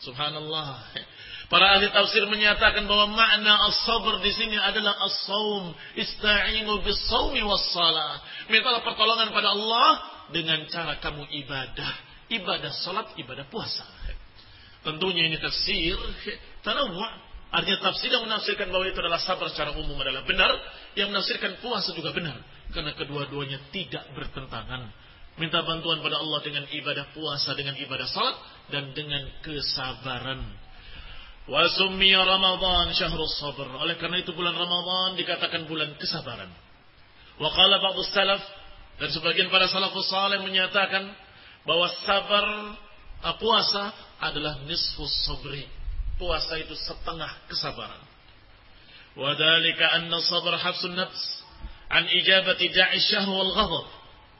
Subhanallah. Para ahli tafsir menyatakan bahwa makna as-sabr di sini adalah as-saum. Ista'inu bis-saumi was-salah. Mintalah pertolongan pada Allah dengan cara kamu ibadah. Ibadah salat, ibadah puasa. Tentunya ini tafsir tanawwu. Artinya tafsir yang menafsirkan bahwa itu adalah sabar secara umum adalah benar, yang menafsirkan puasa juga benar, karena kedua-duanya tidak bertentangan. Minta bantuan pada Allah dengan ibadah puasa, dengan ibadah salat, dan dengan kesabaran. Wa summiya Ramadan syahrus sabr. Oleh karena itu bulan Ramadan dikatakan bulan kesabaran. Wa qala salaf dan sebagian para salafus saleh menyatakan bahwa sabar puasa adalah nisfus sabri. Puasa itu setengah kesabaran. Wadhalika anna sabr hafsun nafs an ijabati da'i syahr wal ghadab.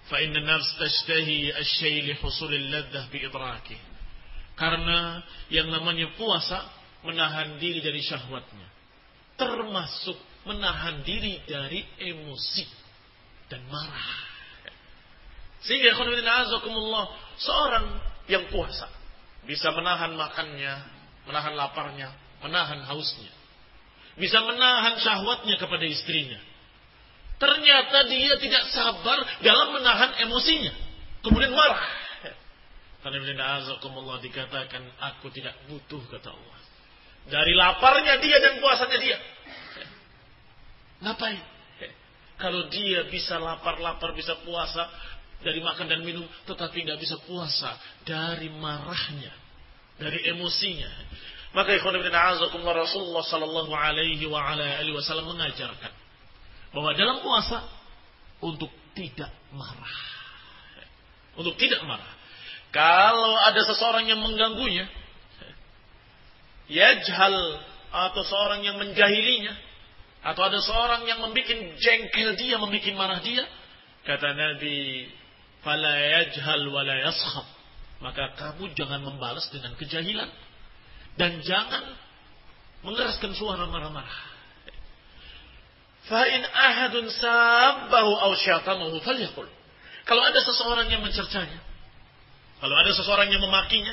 Fa inna nafs tashtahi asy li husul al-ladzah bi idraki. Karena yang namanya puasa menahan diri dari syahwatnya. Termasuk menahan diri dari emosi dan marah. Sehingga seorang yang puasa. Bisa menahan makannya, menahan laparnya, menahan hausnya. Bisa menahan syahwatnya kepada istrinya. Ternyata dia tidak sabar dalam menahan emosinya. Kemudian marah. Karena azakumullah dikatakan aku tidak butuh kata Allah. Dari laparnya dia dan puasanya dia. Ngapain? Kalau dia bisa lapar-lapar, bisa puasa dari makan dan minum, tetapi nggak bisa puasa dari marahnya, dari emosinya. Maka ikhwan ibn a'azakumullah Rasulullah sallallahu alaihi wa ala alihi wasallam mengajarkan bahwa dalam puasa untuk tidak marah. Untuk tidak marah. Kalau ada seseorang yang mengganggunya, yajhal atau seorang yang menjahilinya, atau ada seorang yang membuat jengkel dia, membuat marah dia, kata Nabi, fala yajhal wa la yaskhab. Maka kamu jangan membalas dengan kejahilan dan jangan mengeraskan suara marah-marah. Fa'in ahadun sabbahu aw syatamahu falyakul. Kalau ada seseorang yang mencercanya, kalau ada seseorang yang memakinya,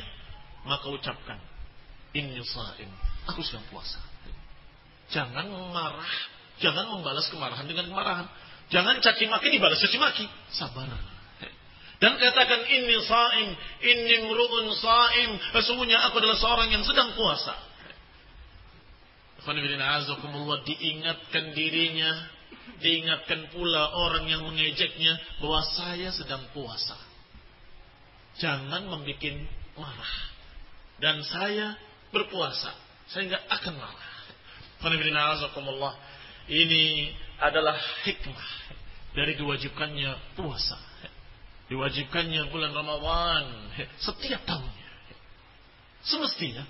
maka ucapkan, Inni aku sedang puasa. Jangan marah, jangan membalas kemarahan dengan kemarahan. Jangan caci maki dibalas caci maki. Sabar. Dan katakan inni sa'im, inni mru'un sa'im. Sesungguhnya aku adalah seorang yang sedang puasa diingatkan dirinya, diingatkan pula orang yang mengejeknya bahwa saya sedang puasa. Jangan membuat marah. Dan saya berpuasa, saya nggak akan marah. Ini adalah hikmah dari diwajibkannya puasa. Diwajibkannya bulan Ramadan setiap tahunnya. Semestinya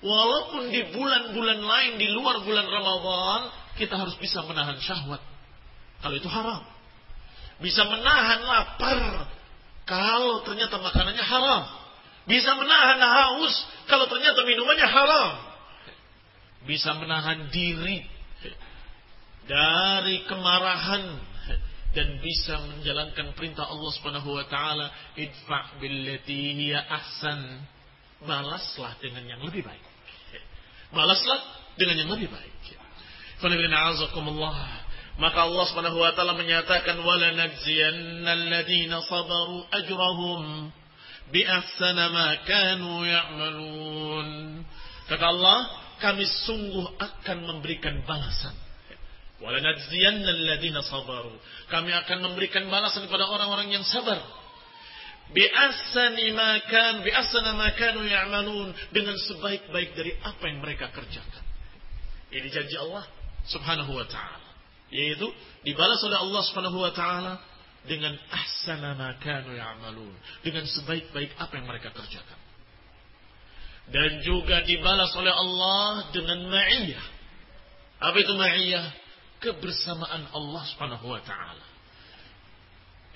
Walaupun di bulan-bulan lain di luar bulan Ramadan, kita harus bisa menahan syahwat. Kalau itu haram. Bisa menahan lapar kalau ternyata makanannya haram. Bisa menahan haus kalau ternyata minumannya haram. Bisa menahan diri dari kemarahan dan bisa menjalankan perintah Allah Subhanahu wa taala, idfa billati hiya ahsan. Balaslah dengan yang lebih baik. Balaslah dengan yang lebih baik. Maka Allah Subhanahu wa taala menyatakan wala najziyanna alladziina sabaru ajrahum bi ahsana ma kanu ya'malun. Kata Allah, kami sungguh akan memberikan balasan. Wala najziyanna alladziina sabaru. Kami akan memberikan balasan kepada orang-orang yang sabar ya'malun dengan sebaik-baik dari apa yang mereka kerjakan. Ini janji Allah Subhanahu wa taala. Yaitu dibalas oleh Allah Subhanahu wa taala dengan ahsana ya'malun, dengan sebaik-baik apa yang mereka kerjakan. Dan juga dibalas oleh Allah dengan ma'iyah. Apa itu ma'iyah? Kebersamaan Allah Subhanahu wa taala.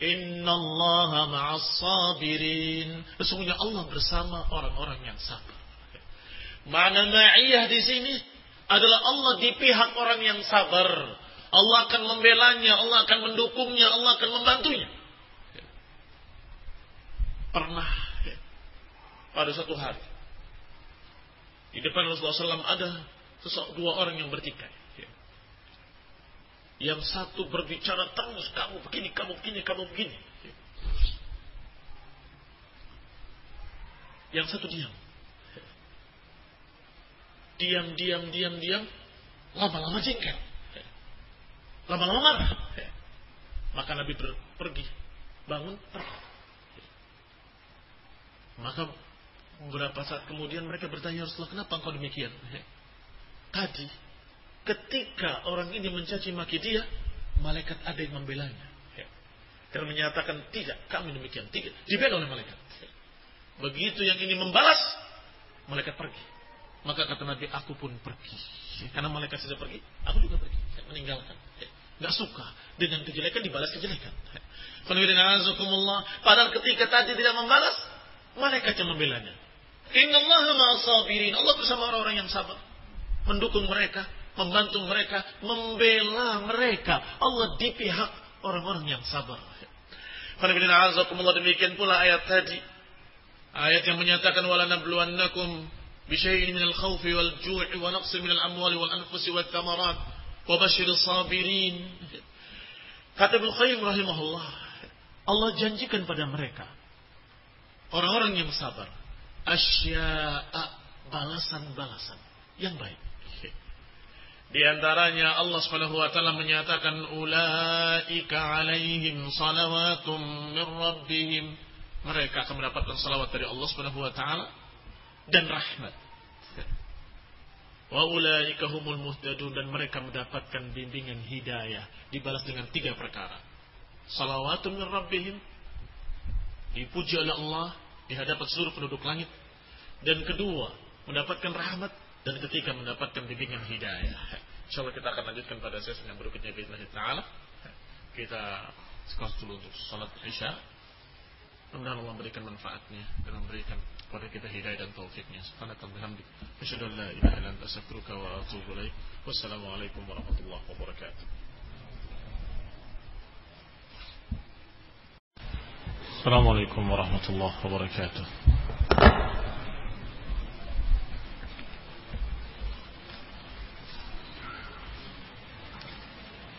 Inna Allah ma'as sabirin. Sesungguhnya Allah bersama orang-orang yang sabar. Mana ma'iyah di sini adalah Allah di pihak orang yang sabar. Allah akan membelanya, Allah akan mendukungnya, Allah akan membantunya. Pernah pada satu hari di depan Rasulullah SAW ada dua orang yang bertikai. Yang satu berbicara terus, kamu begini, kamu begini, kamu begini. Yang satu diam. Diam, diam, diam, diam. Lama-lama jengkel. Lama-lama marah. Maka Nabi pergi. Bangun, pergi. Maka beberapa saat kemudian mereka bertanya Rasulullah, kenapa engkau demikian? Tadi Ketika orang ini mencaci maki dia, malaikat ada yang membelanya. Ya. Dan menyatakan tidak, kami demikian. Tidak, dibela oleh malaikat. Begitu yang ini membalas, malaikat pergi. Maka kata Nabi, aku pun pergi. Karena malaikat sudah pergi, aku juga pergi. Saya meninggalkan. Gak suka dengan kejelekan dibalas kejelekan. Padahal ketika tadi tidak membalas, malaikat yang membelanya. Inna Allah Allah bersama orang-orang yang sabar. Mendukung mereka membantu mereka, membela mereka. Allah di pihak orang-orang yang sabar. demikian pula ayat tadi. Ayat yang menyatakan wala nabluwannakum bisyai'in minal khawfi wal ju'i wa naqsi minal amwali wal anfusi wal thamarat wa basyiris sabirin. Kata Ibnu Qayyim rahimahullah, Allah janjikan pada mereka orang-orang yang sabar asya'a balasan-balasan yang baik. Di antaranya Allah Subhanahu wa taala menyatakan ulaika alaihim salawatum min rabbihim. Mereka akan mendapatkan salawat dari Allah Subhanahu wa taala dan rahmat. Wa ulaika humul muhtadun dan mereka mendapatkan bimbingan hidayah dibalas dengan tiga perkara. Salawatun min rabbihim dipuji oleh Allah di hadapan seluruh penduduk langit dan kedua mendapatkan rahmat dan ketika mendapatkan bimbingan hidayah. Insyaallah kita akan lanjutkan pada sesi yang berikutnya bismillah taala. Kita sekarang dulu untuk salat Isya. Mudah-mudahan Allah memberikan manfaatnya dan memberikan kepada kita hidayah dan taufiknya. Subhanakallahumma bihamdik, asyhadu an. Wassalamualaikum warahmatullahi wabarakatuh. Assalamualaikum warahmatullahi wabarakatuh.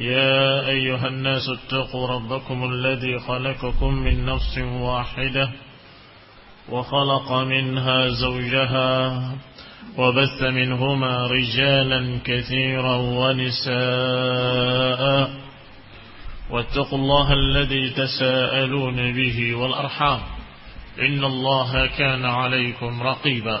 يا أيها الناس اتقوا ربكم الذي خلقكم من نفس واحدة وخلق منها زوجها وبث منهما رجالا كثيرا ونساء واتقوا الله الذي تساءلون به والأرحام إن الله كان عليكم رقيبا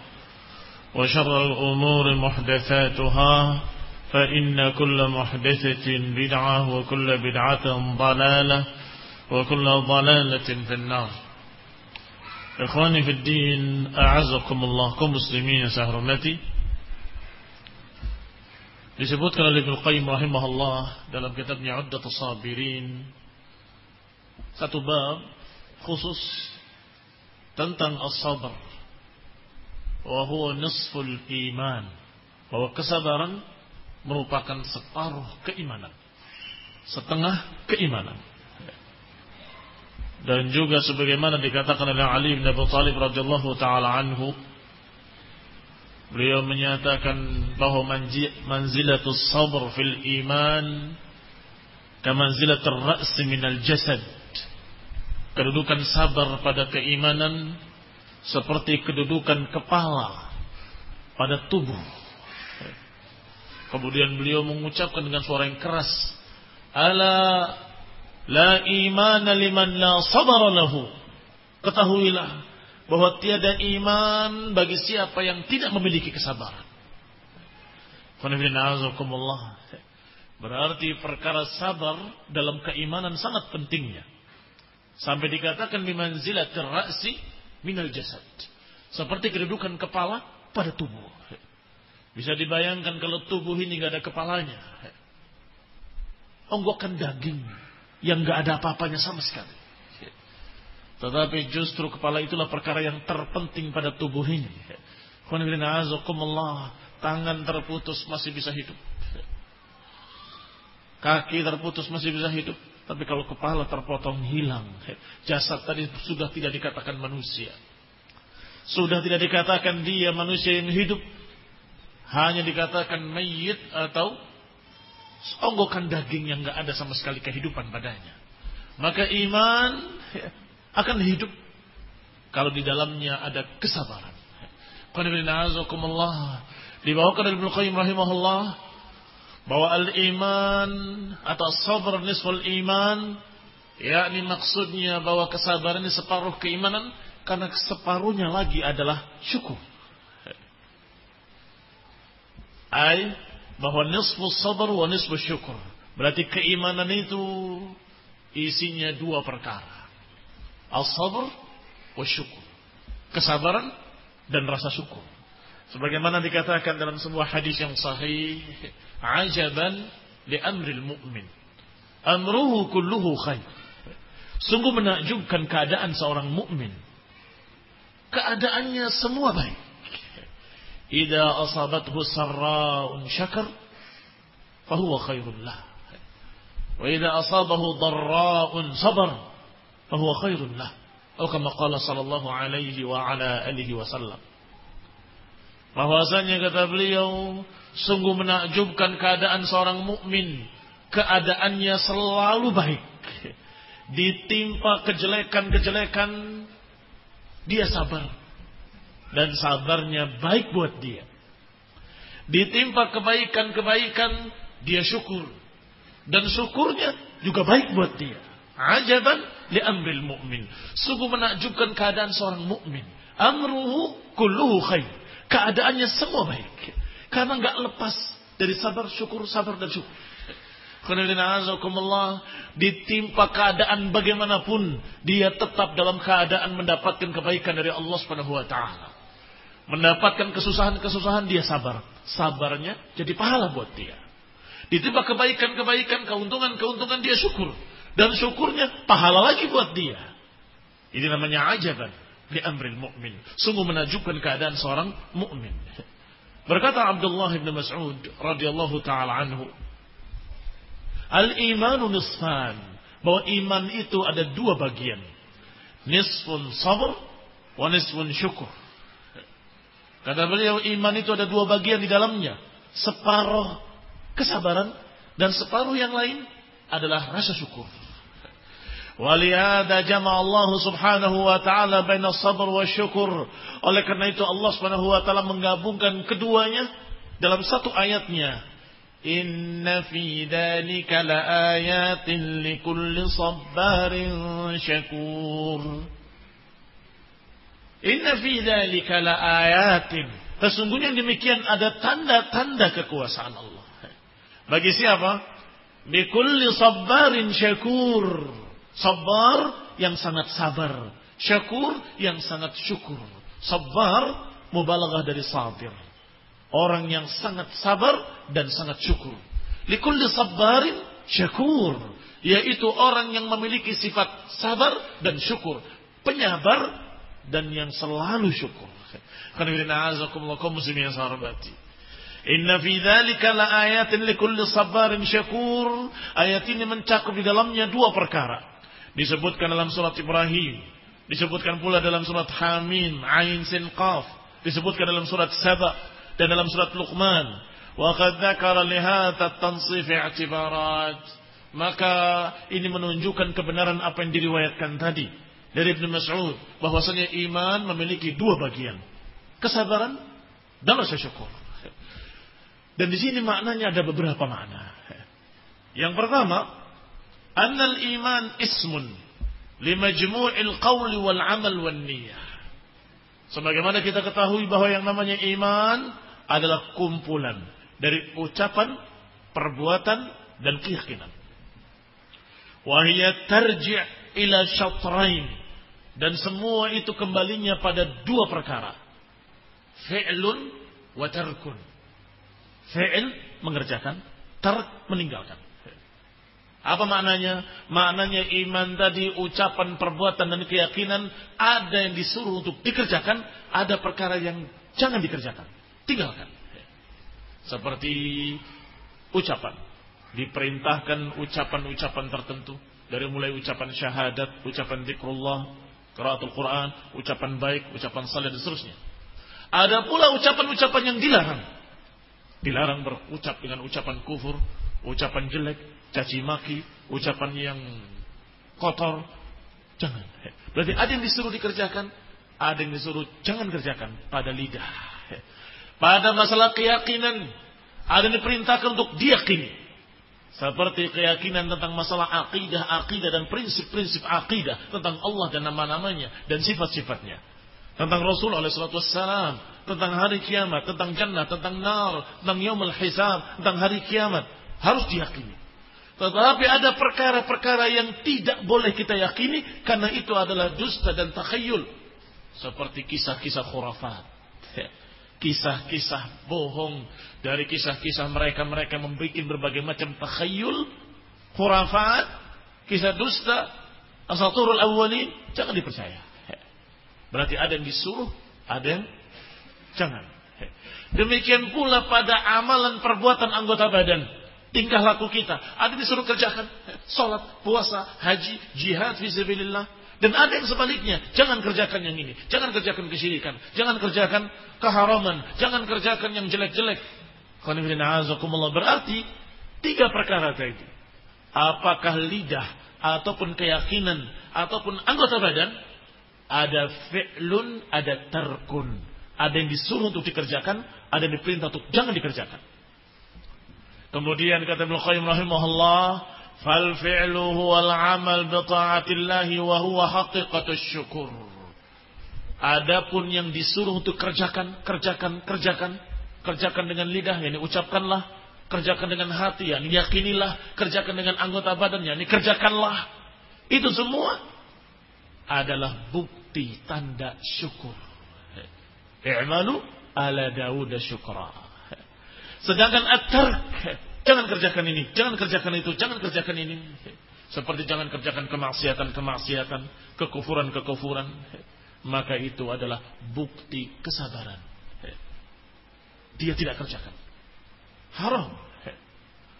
وشر الأمور محدثاتها فإن كل محدثة بدعة وكل بدعة ضلالة وكل ضلالة في النار. إخواني في الدين أعزكم الله كمسلمين سهرمتي disebutkan oleh Ibnu Qayyim rahimahullah dalam kitabnya Uddatus Sabirin satu bab khusus tentang as-sabr. Wa nisful iman. Bahwa kesabaran merupakan separuh keimanan. Setengah keimanan. Dan juga sebagaimana dikatakan oleh Ali bin Abi Thalib radhiyallahu taala anhu beliau menyatakan bahwa manzilatus sabr fil iman kamanzilatur ra's minal jasad. Kedudukan sabar pada keimanan seperti kedudukan kepala pada tubuh. Kemudian beliau mengucapkan dengan suara yang keras, "Ala la iman liman la sabara lahu." Ketahuilah bahwa tiada iman bagi siapa yang tidak memiliki kesabaran. Berarti perkara sabar dalam keimanan sangat pentingnya. Sampai dikatakan bimanzilatir ra'si minal jasad. Seperti kedudukan kepala pada tubuh. Bisa dibayangkan kalau tubuh ini nggak ada kepalanya. Onggokan daging yang nggak ada apa-apanya sama sekali. Tetapi justru kepala itulah perkara yang terpenting pada tubuh ini. Tangan terputus masih bisa hidup. Kaki terputus masih bisa hidup. Tapi kalau kepala terpotong hilang, jasad tadi sudah tidak dikatakan manusia. Sudah tidak dikatakan dia manusia yang hidup. Hanya dikatakan mayit atau onggokan daging yang nggak ada sama sekali kehidupan padanya. Maka iman akan hidup kalau di dalamnya ada kesabaran. Dibawakan dari Ibnu Qayyim rahimahullah bahwa al-iman atau sabar nisful iman yakni maksudnya bahwa kesabaran ini separuh keimanan karena separuhnya lagi adalah syukur. Ay bahwa nisfu sabar wa nisfu syukur. Berarti keimanan itu isinya dua perkara. Al-sabr wa syukur. Kesabaran dan rasa syukur. Sebagaimana dikatakan dalam sebuah hadis yang sahih, ajaban li amril mu'min. Amruhu kulluhu khair. Sungguh menakjubkan keadaan seorang mukmin. Keadaannya semua baik. Idza asabathu sarra'un syakar fahuwa khairul lah. Wa idza asabahu dharra'un sabar fahuwa khairul lah. Atau kama qala sallallahu alaihi wa ala alihi wasallam. Bahwasanya kata beliau, sungguh menakjubkan keadaan seorang mukmin. Keadaannya selalu baik. Ditimpa kejelekan-kejelekan, dia sabar. Dan sabarnya baik buat dia. Ditimpa kebaikan-kebaikan, dia syukur. Dan syukurnya juga baik buat dia. Ajaban li amril mu'min. Sungguh menakjubkan keadaan seorang mukmin. Amruhu kulluhu khair. Keadaannya semua baik. Karena nggak lepas dari sabar, syukur, sabar dan syukur. ditimpa keadaan bagaimanapun dia tetap dalam keadaan mendapatkan kebaikan dari Allah Subhanahu wa taala. Mendapatkan kesusahan-kesusahan dia sabar. Sabarnya jadi pahala buat dia. Ditimpa kebaikan-kebaikan, keuntungan-keuntungan dia syukur. Dan syukurnya pahala lagi buat dia. Ini namanya ajaban di amril mu'min. Sungguh menajubkan keadaan seorang mukmin. Berkata Abdullah bin Mas'ud radhiyallahu taala anhu, Al-imanu nisfan. Bahwa iman itu ada dua bagian. Nisfun sabr wa nisfun syukur. Kata beliau iman itu ada dua bagian di dalamnya. Separuh kesabaran dan separuh yang lain adalah rasa syukur. Walihada jama Allah subhanahu wa ta'ala baina sabar wa syukur. Oleh karena itu Allah subhanahu wa ta'ala menggabungkan keduanya dalam satu ayatnya. Inna fi dhalika la ayatin likulli sabbarin syakur. Inna fi dhalika la ayatin. Sesungguhnya demikian ada tanda-tanda kekuasaan Allah. Bagi siapa? Likulli sabbarin syakur Sabar yang sangat sabar. Syakur yang sangat syukur. Sabar mubalaghah dari sabir. Orang yang sangat sabar dan sangat syukur. Likulli sabarin syakur. Yaitu orang yang memiliki sifat sabar dan syukur. Penyabar dan yang selalu syukur. Karena muslimin yang Inna fi dzalika la ayatin likulli sabarin syakur. Ayat ini mencakup di dalamnya dua perkara. Disebutkan dalam surat Ibrahim. Disebutkan pula dalam surat Hamim, Ain, Sin, Qaf. Disebutkan dalam surat Saba. Dan dalam surat Luqman. Wa qad dzakara tansif i'tibarat. Maka ini menunjukkan kebenaran apa yang diriwayatkan tadi. Dari Ibn Mas'ud. bahwasanya iman memiliki dua bagian. Kesabaran dan rasa syukur. Dan di sini maknanya ada beberapa makna. Yang pertama, Annal iman ismun limajmu'il qawli wal amal wal niyah. Sebagaimana kita ketahui bahwa yang namanya iman adalah kumpulan dari ucapan, perbuatan, dan keyakinan. Wahia tarji' ila syatrain. Dan semua itu kembalinya pada dua perkara. Fi'lun wa tarkun. Fi'l mengerjakan, tark meninggalkan. Apa maknanya? Maknanya iman tadi ucapan, perbuatan dan keyakinan ada yang disuruh untuk dikerjakan, ada perkara yang jangan dikerjakan. Tinggalkan. Seperti ucapan. Diperintahkan ucapan-ucapan tertentu Dari mulai ucapan syahadat, ucapan zikrullah, qiraatul Quran, ucapan baik, ucapan saleh dan seterusnya. Ada pula ucapan-ucapan yang dilarang. Dilarang berucap dengan ucapan kufur, ucapan jelek, caci maki, ucapan yang kotor. Jangan. Berarti ada yang disuruh dikerjakan, ada yang disuruh jangan kerjakan pada lidah. Pada masalah keyakinan, ada yang diperintahkan untuk diyakini. Seperti keyakinan tentang masalah akidah, akidah dan prinsip-prinsip akidah tentang Allah dan nama-namanya dan sifat-sifatnya. Tentang Rasul Wassalam, tentang hari kiamat, tentang jannah, tentang nar, tentang yaumul hisab, tentang hari kiamat. Harus diyakini. Tetapi ada perkara-perkara yang tidak boleh kita yakini karena itu adalah dusta dan takhayul. Seperti kisah-kisah khurafat kisah-kisah bohong dari kisah-kisah mereka-mereka membuat berbagai macam takhayul, khurafat, kisah dusta, asaturul awwalin, jangan dipercaya. Berarti ada yang disuruh, ada yang jangan. Demikian pula pada amalan perbuatan anggota badan, tingkah laku kita, ada disuruh kerjakan, salat, puasa, haji, jihad fisabilillah, dan ada yang sebaliknya, jangan kerjakan yang ini, jangan kerjakan kesyirikan, jangan kerjakan keharaman, jangan kerjakan yang jelek-jelek. Berarti tiga perkara tadi. Apakah lidah ataupun keyakinan ataupun anggota badan ada fi'lun, ada tarkun. Ada yang disuruh untuk dikerjakan, ada yang diperintah untuk jangan dikerjakan. Kemudian kata Ibnu Qayyim rahimahullah, Fal fi'lu huwal amal bi ta'atillahi wa huwa haqiqatus syukur. Adapun yang disuruh untuk kerjakan, kerjakan, kerjakan, kerjakan dengan lidah, yakni ucapkanlah, kerjakan dengan hati, yakni yakinilah, kerjakan dengan anggota badan, yakni kerjakanlah. Itu semua adalah bukti tanda syukur. I'malu ala Dawud syukra. Sedangkan at-tark Jangan kerjakan ini, jangan kerjakan itu, jangan kerjakan ini. Seperti jangan kerjakan kemaksiatan-kemaksiatan, kekufuran-kekufuran. Maka itu adalah bukti kesabaran. Dia tidak kerjakan. Haram.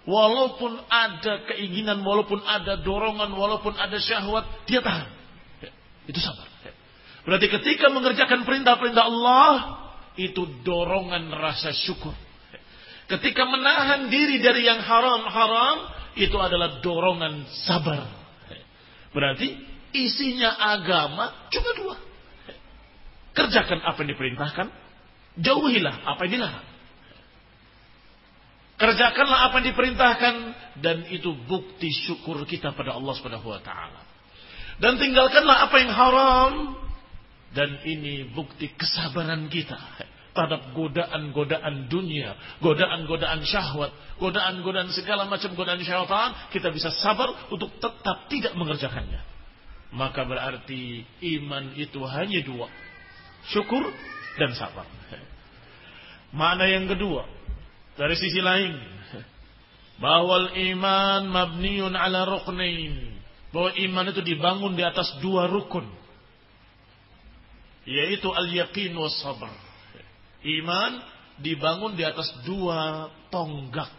Walaupun ada keinginan, walaupun ada dorongan, walaupun ada syahwat, dia tahan. Itu sabar. Berarti ketika mengerjakan perintah-perintah Allah, itu dorongan rasa syukur. Ketika menahan diri dari yang haram-haram, itu adalah dorongan sabar. Berarti isinya agama cuma dua. Kerjakan apa yang diperintahkan, jauhilah apa yang dilarang. Kerjakanlah apa yang diperintahkan dan itu bukti syukur kita pada Allah Subhanahu wa taala. Dan tinggalkanlah apa yang haram dan ini bukti kesabaran kita terhadap godaan-godaan dunia, godaan-godaan syahwat, godaan-godaan segala macam godaan syaitan, kita bisa sabar untuk tetap tidak mengerjakannya. Maka berarti iman itu hanya dua. Syukur dan sabar. Mana yang kedua? Dari sisi lain. Bahwa iman mabniun ala ruknain. Bahwa iman itu dibangun di atas dua rukun. Yaitu al-yaqin was sabar Iman dibangun di atas dua tonggak.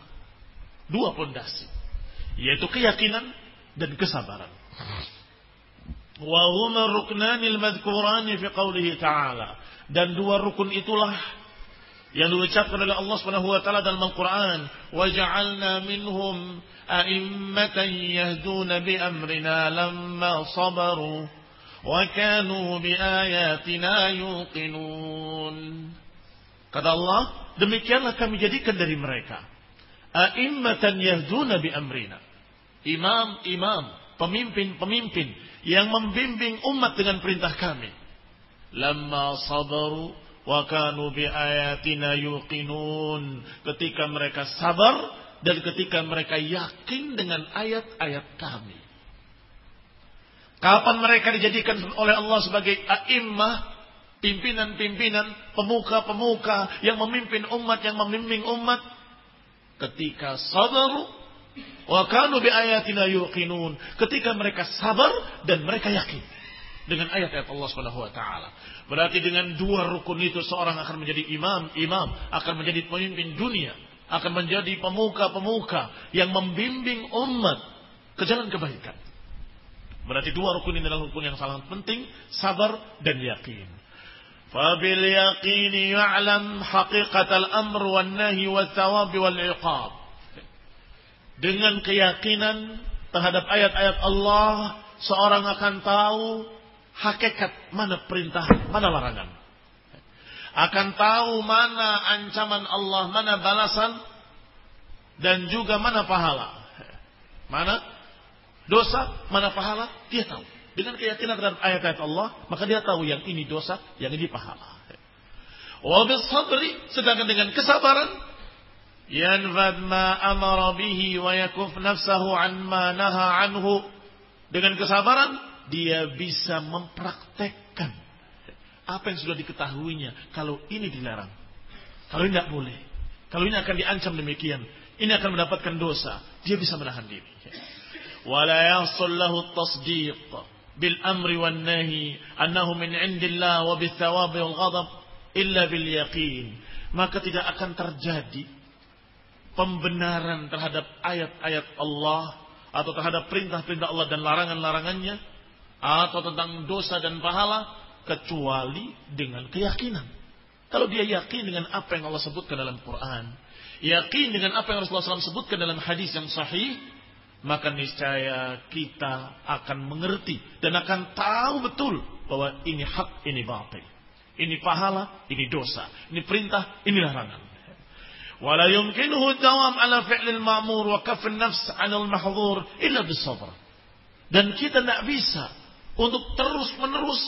Dua pondasi. Yaitu keyakinan dan kesabaran. Wa huma ruknanil madhkurani fi qawlihi ta'ala. Dan dua rukun itulah yang diucapkan oleh Allah Subhanahu wa taala dalam Al-Qur'an, "Wa ja'alna minhum a'immatan yahduna bi amrina lamma sabaru wa kanu bi ayatina yuqinun." Kata Allah, demikianlah kami jadikan dari mereka. A'immatan yahduna bi amrina. Imam-imam, pemimpin-pemimpin yang membimbing umat dengan perintah kami. Lama sabaru wa kanu bi ayatina yuqinun. Ketika mereka sabar dan ketika mereka yakin dengan ayat-ayat kami. Kapan mereka dijadikan oleh Allah sebagai a'immah pimpinan-pimpinan, pemuka-pemuka yang memimpin umat, yang membimbing umat. Ketika sabar, wa kanu bi ayatina yuqinun. Ketika mereka sabar dan mereka yakin dengan ayat-ayat Allah Subhanahu wa taala. Berarti dengan dua rukun itu seorang akan menjadi imam, imam akan menjadi pemimpin dunia, akan menjadi pemuka-pemuka yang membimbing umat ke jalan kebaikan. Berarti dua rukun ini adalah rukun yang sangat penting, sabar dan yakin. Amr wan nahi wa thawab wal iqab. Dengan keyakinan terhadap ayat-ayat Allah, seorang akan tahu hakikat mana perintah, mana larangan. Akan tahu mana ancaman Allah, mana balasan, dan juga mana pahala. Mana dosa, mana pahala, dia tahu. Dengan keyakinan terhadap ayat-ayat Allah, maka dia tahu yang ini dosa, yang ini pahala. Wabil sabri, sedangkan dengan kesabaran, yanfad ma amara bihi wa yakuf nafsahu an ma naha anhu. Dengan kesabaran, dia bisa mempraktekkan apa yang sudah diketahuinya. Kalau ini dilarang, kalau ini tidak boleh, kalau ini akan diancam demikian, ini akan mendapatkan dosa, dia bisa menahan diri. Wala yasul tasdiq min indillah wa bil thawab wal ghadab illa bil yaqin maka tidak akan terjadi pembenaran terhadap ayat-ayat Allah atau terhadap perintah-perintah Allah dan larangan-larangannya atau tentang dosa dan pahala kecuali dengan keyakinan. Kalau dia yakin dengan apa yang Allah sebutkan dalam Quran, yakin dengan apa yang Rasulullah SAW sebutkan dalam hadis yang sahih, maka niscaya kita akan mengerti dan akan tahu betul bahwa ini hak, ini batil. Ini pahala, ini dosa. Ini perintah, ini larangan. Wala yumkinuhu dawam ala fi'lil ma'mur wa kafin nafs 'anil mahdhur illa bisabr. Dan kita tidak bisa untuk terus-menerus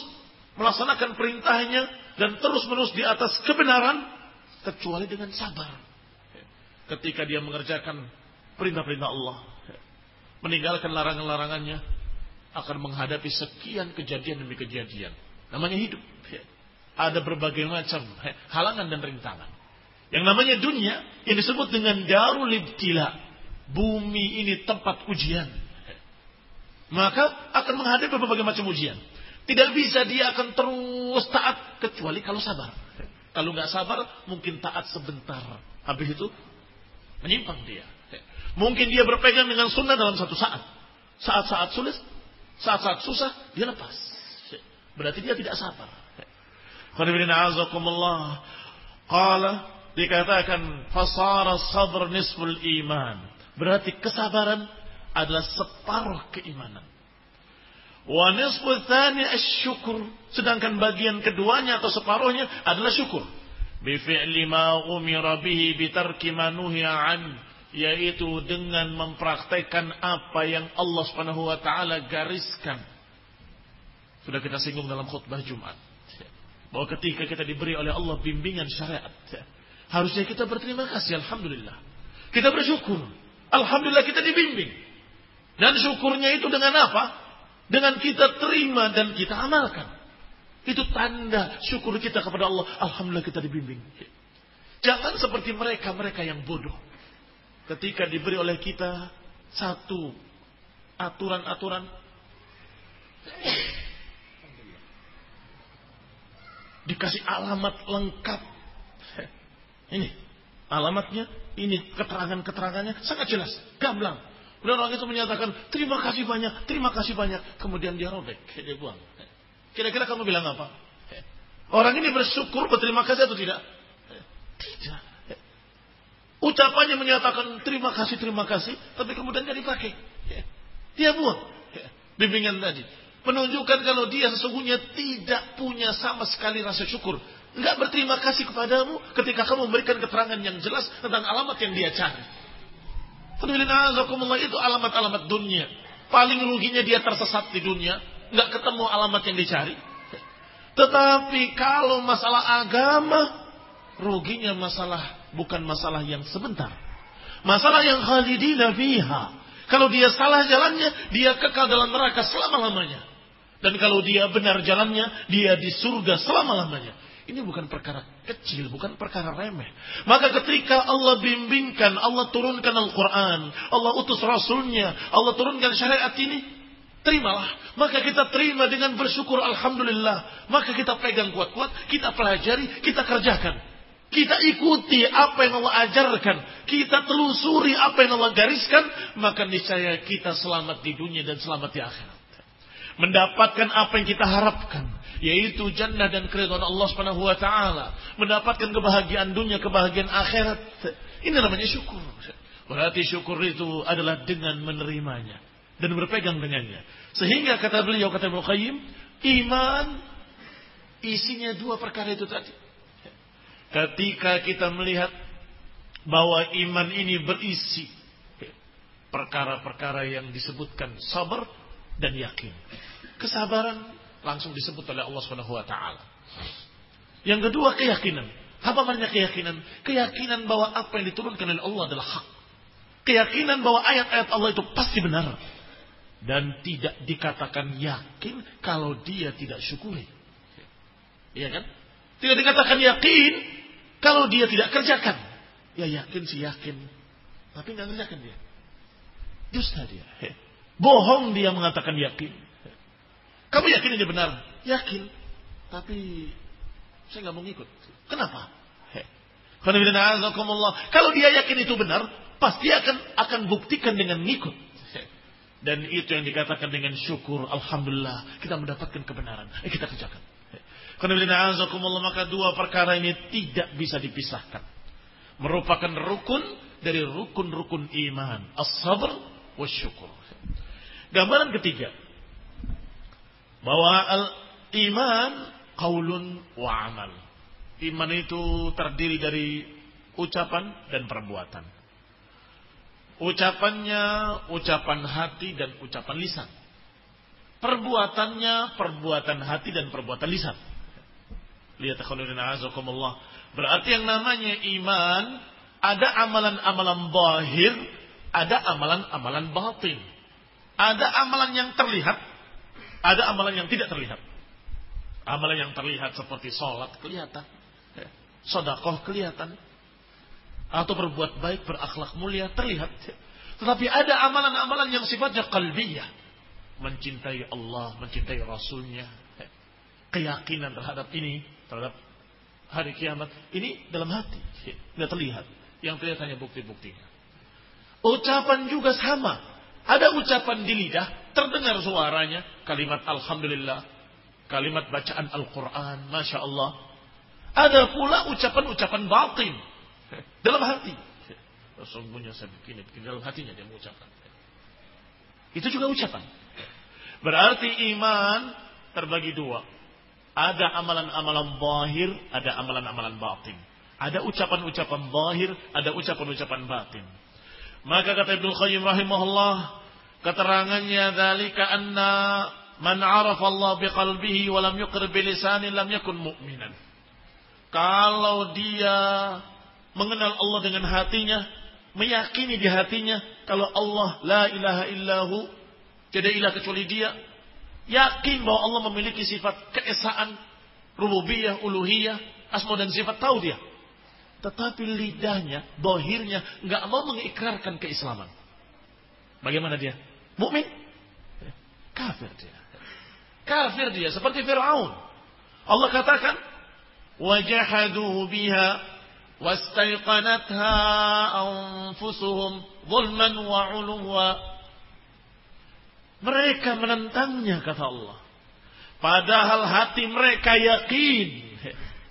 melaksanakan perintahnya dan terus-menerus di atas kebenaran kecuali dengan sabar. Ketika dia mengerjakan perintah-perintah Allah, meninggalkan larangan-larangannya, akan menghadapi sekian kejadian demi kejadian. Namanya hidup. Ada berbagai macam halangan dan rintangan. Yang namanya dunia yang disebut dengan darul ibtila. Bumi ini tempat ujian. Maka akan menghadapi berbagai macam ujian. Tidak bisa dia akan terus taat kecuali kalau sabar. Kalau nggak sabar mungkin taat sebentar. Habis itu menyimpang dia. Mungkin dia berpegang dengan sunnah dalam satu saat. Saat-saat sulit, saat-saat susah, dia lepas. Berarti dia tidak sabar. Qala dikatakan fasara sabr nisful iman. Berarti kesabaran adalah separuh keimanan. Wa nisful thani asyukur. Sedangkan bagian keduanya atau separuhnya adalah syukur. Bifi'li ma umira bihi bitarki manuhya an yaitu dengan mempraktekkan apa yang Allah Subhanahu wa taala gariskan. Sudah kita singgung dalam khutbah Jumat. Bahwa ketika kita diberi oleh Allah bimbingan syariat, harusnya kita berterima kasih alhamdulillah. Kita bersyukur. Alhamdulillah kita dibimbing. Dan syukurnya itu dengan apa? Dengan kita terima dan kita amalkan. Itu tanda syukur kita kepada Allah. Alhamdulillah kita dibimbing. Jangan seperti mereka-mereka yang bodoh ketika diberi oleh kita satu aturan-aturan dikasih alamat lengkap. Ini alamatnya ini keterangan-keterangannya sangat jelas gamblang. Kemudian orang itu menyatakan terima kasih banyak terima kasih banyak. Kemudian dia robek dia buang. Kira-kira kamu bilang apa? Orang ini bersyukur berterima kasih atau tidak? Tidak Ucapannya menyatakan terima kasih, terima kasih, tapi kemudian dia dipakai. Dia buang bimbingan tadi. Menunjukkan kalau dia sesungguhnya tidak punya sama sekali rasa syukur. Enggak berterima kasih kepadamu ketika kamu memberikan keterangan yang jelas tentang alamat yang dia cari. itu alamat-alamat dunia. Paling ruginya dia tersesat di dunia. Enggak ketemu alamat yang dicari. Tetapi kalau masalah agama, ruginya masalah bukan masalah yang sebentar. Masalah yang khalidina fiha. Kalau dia salah jalannya, dia kekal dalam neraka selama-lamanya. Dan kalau dia benar jalannya, dia di surga selama-lamanya. Ini bukan perkara kecil, bukan perkara remeh. Maka ketika Allah bimbingkan, Allah turunkan Al-Quran, Allah utus Rasulnya, Allah turunkan syariat ini, terimalah. Maka kita terima dengan bersyukur Alhamdulillah. Maka kita pegang kuat-kuat, kita pelajari, kita kerjakan. Kita ikuti apa yang Allah ajarkan. Kita telusuri apa yang Allah gariskan. Maka niscaya kita selamat di dunia dan selamat di akhirat. Mendapatkan apa yang kita harapkan. Yaitu jannah dan keridhaan Allah subhanahu wa ta'ala. Mendapatkan kebahagiaan dunia, kebahagiaan akhirat. Ini namanya syukur. Berarti syukur itu adalah dengan menerimanya. Dan berpegang dengannya. Sehingga kata beliau, kata Ibnu Qayyim, iman isinya dua perkara itu tadi. Ketika kita melihat bahwa iman ini berisi perkara-perkara yang disebutkan sabar dan yakin. Kesabaran langsung disebut oleh Allah Subhanahu wa taala. Yang kedua keyakinan. Apa maknanya keyakinan? Keyakinan bahwa apa yang diturunkan oleh Allah adalah hak. Keyakinan bahwa ayat-ayat Allah itu pasti benar. Dan tidak dikatakan yakin kalau dia tidak syukuri. Iya kan? Tidak dikatakan yakin kalau dia tidak kerjakan. Ya yakin sih yakin. Tapi nggak kerjakan dia. Dusta dia. Bohong dia mengatakan yakin. Kamu yakin ini benar? Yakin. Tapi saya nggak mau ngikut. Kenapa? Kalau dia yakin itu benar, pasti akan akan buktikan dengan ngikut. Dan itu yang dikatakan dengan syukur. Alhamdulillah kita mendapatkan kebenaran. Eh, kita kerjakan. Maka dua perkara ini tidak bisa dipisahkan. Merupakan rukun dari rukun-rukun iman. As-sabr syukur. Gambaran ketiga. Bahwa al-iman qaulun wa amal. Iman itu terdiri dari ucapan dan perbuatan. Ucapannya ucapan hati dan ucapan lisan. Perbuatannya perbuatan hati dan perbuatan lisan. Lihat azakumullah. Berarti yang namanya iman ada amalan-amalan bahir ada amalan-amalan batin. Ada amalan yang terlihat, ada amalan yang tidak terlihat. Amalan yang terlihat seperti sholat kelihatan, sodakoh kelihatan, atau berbuat baik, berakhlak mulia terlihat. Tetapi ada amalan-amalan yang sifatnya kalbiyah. Mencintai Allah, mencintai Rasulnya. Ya. Keyakinan terhadap ini, terhadap hari kiamat. Ini dalam hati. Tidak terlihat. Yang terlihat hanya bukti-buktinya. Ucapan juga sama. Ada ucapan di lidah, terdengar suaranya, kalimat Alhamdulillah, kalimat bacaan Al-Quran, Masya Allah. Ada pula ucapan-ucapan batin, dalam hati. Sesungguhnya saya begini, begini dalam hatinya dia mengucapkan. Itu juga ucapan. Berarti iman terbagi dua. Ada amalan-amalan bahir, ada amalan-amalan batin. Ada ucapan-ucapan bahir, ada ucapan-ucapan batin. Maka kata Ibnu Qayyim rahimahullah, keterangannya dzalika anna man arafa Allah biqalbihi wa lam yuqir bilisani lam yakun mu'minan. Kalau dia mengenal Allah dengan hatinya, meyakini di hatinya kalau Allah la ilaha illahu, tidak ilah kecuali dia, yakin bahwa Allah memiliki sifat keesaan, rububiyah, uluhiyah, asma dan sifat tahu dia. Tetapi lidahnya, dohirnya, nggak mau mengikrarkan keislaman. Bagaimana dia? Mukmin? Kafir dia. Kafir dia, seperti Fir'aun. Allah katakan, وَجَحَدُوا بِهَا وَاسْتَيْقَنَتْهَا أَنفُسُهُمْ ظُلْمًا وَعُلُوًا mereka menentangnya, kata Allah. Padahal hati mereka yakin.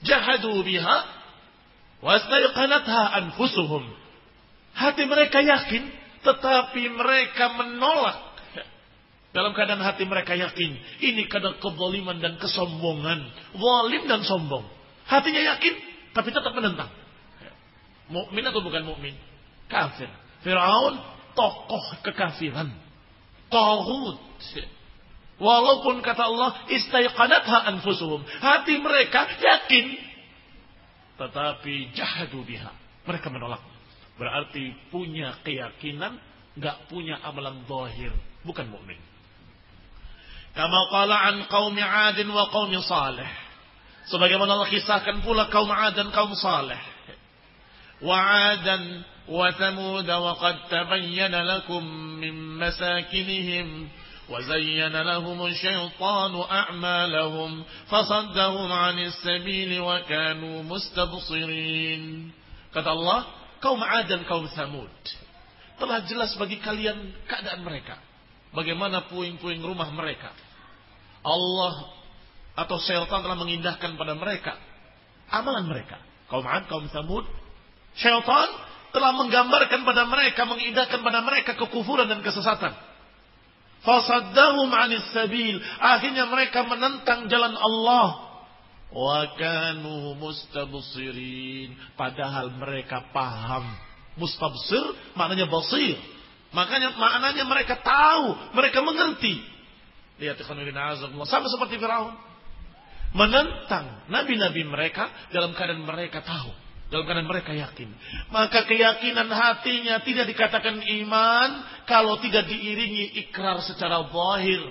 Jahadu biha Wastaiqanatha anfusuhum. Hati mereka yakin, tetapi mereka menolak. Dalam keadaan hati mereka yakin, ini kadang kezaliman dan kesombongan, zalim dan sombong. Hatinya yakin, tapi tetap menentang. Mukmin atau bukan mukmin? Kafir. Firaun tokoh kekafiran. Tauhid. Walaupun kata Allah istaiqanatha anfusuhum. Hati mereka yakin tetapi jahadu biha. Mereka menolak. Berarti punya keyakinan, nggak punya amalan zahir, bukan mukmin. Kama qala an qaumi 'ad wa qaumi Salih. Sebagaimana Allah kisahkan pula kaum 'Ad dan kaum Salih. Wa 'adan wa Thamud wa qad tabayyana lakum min masakinihim وزين لهم الشيطان أعمالهم فصدهم عن السبيل وكانوا مستبصرين kata Allah kaum Ad dan kaum Samud telah jelas bagi kalian keadaan mereka bagaimana puing-puing rumah mereka Allah atau syaitan telah mengindahkan pada mereka amalan mereka. Kaum Ad, kaum Samud, syaitan telah menggambarkan pada mereka, mengindahkan pada mereka kekufuran dan kesesatan. Fasaddahum anis sabil. Akhirnya mereka menentang jalan Allah. Wa kanu mustabsirin. Padahal mereka paham. Mustabsir maknanya basir. Makanya maknanya mereka tahu, mereka mengerti. Lihat azabullah. Sama seperti Firaun. Menentang nabi-nabi mereka dalam keadaan mereka tahu. Dalam keadaan mereka yakin. Maka keyakinan hatinya tidak dikatakan iman kalau tidak diiringi ikrar secara zahir.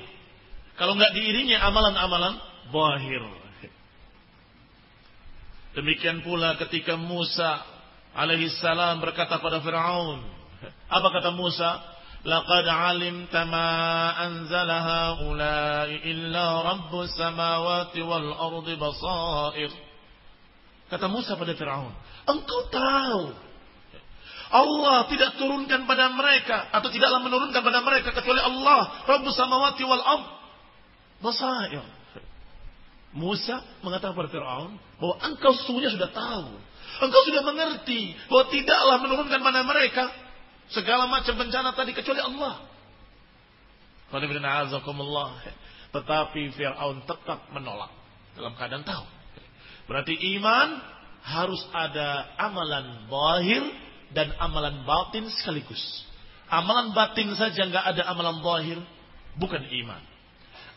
Kalau nggak diiringi amalan-amalan zahir. Demikian pula ketika Musa alaihissalam berkata pada Firaun, apa kata Musa? Laqad alimta ma anzala haula'i illa rabbus samawati wal ardi basair. Kata Musa pada Firaun, engkau tahu Allah tidak turunkan pada mereka atau tidaklah menurunkan pada mereka kecuali Allah, Rabbus samawati wal ard. Musa mengatakan kepada Firaun bahwa engkau sesungguhnya sudah tahu. Engkau sudah mengerti bahwa tidaklah menurunkan pada mereka segala macam bencana tadi kecuali Allah. Tetapi Fir'aun tetap menolak dalam keadaan tahu. Berarti iman harus ada amalan bahir dan amalan batin sekaligus. Amalan batin saja nggak ada amalan bahir, bukan iman.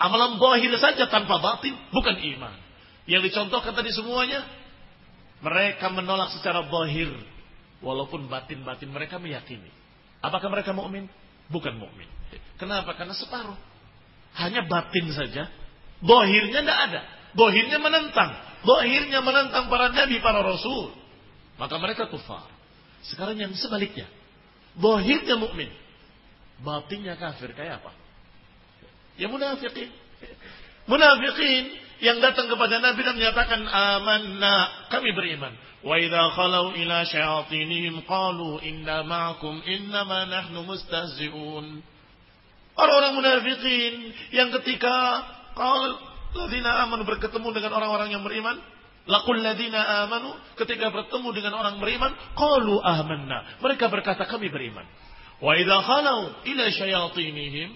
Amalan bahir saja tanpa batin, bukan iman. Yang dicontohkan tadi semuanya, mereka menolak secara bahir, walaupun batin-batin mereka meyakini. Apakah mereka mukmin? Bukan mukmin. Kenapa? Karena separuh. Hanya batin saja, bahirnya tidak ada. Bahirnya menentang. Dohirnya menentang para nabi, para rasul. Maka mereka kufar. Sekarang yang sebaliknya. Dohirnya mukmin, Batinnya kafir. Kayak apa? Ya munafikin. Munafikin yang datang kepada Nabi dan menyatakan amanna kami beriman. Wa idza khalau ila syayatinihim qalu inna ma'akum innama nahnu mustahzi'un. Orang-orang munafikin yang ketika Ladina amanu berketemu dengan orang-orang yang beriman. Lakul ladina amanu ketika bertemu dengan orang beriman, qalu amanna. Mereka berkata kami beriman. Wa idza khalau ila syayatinihim,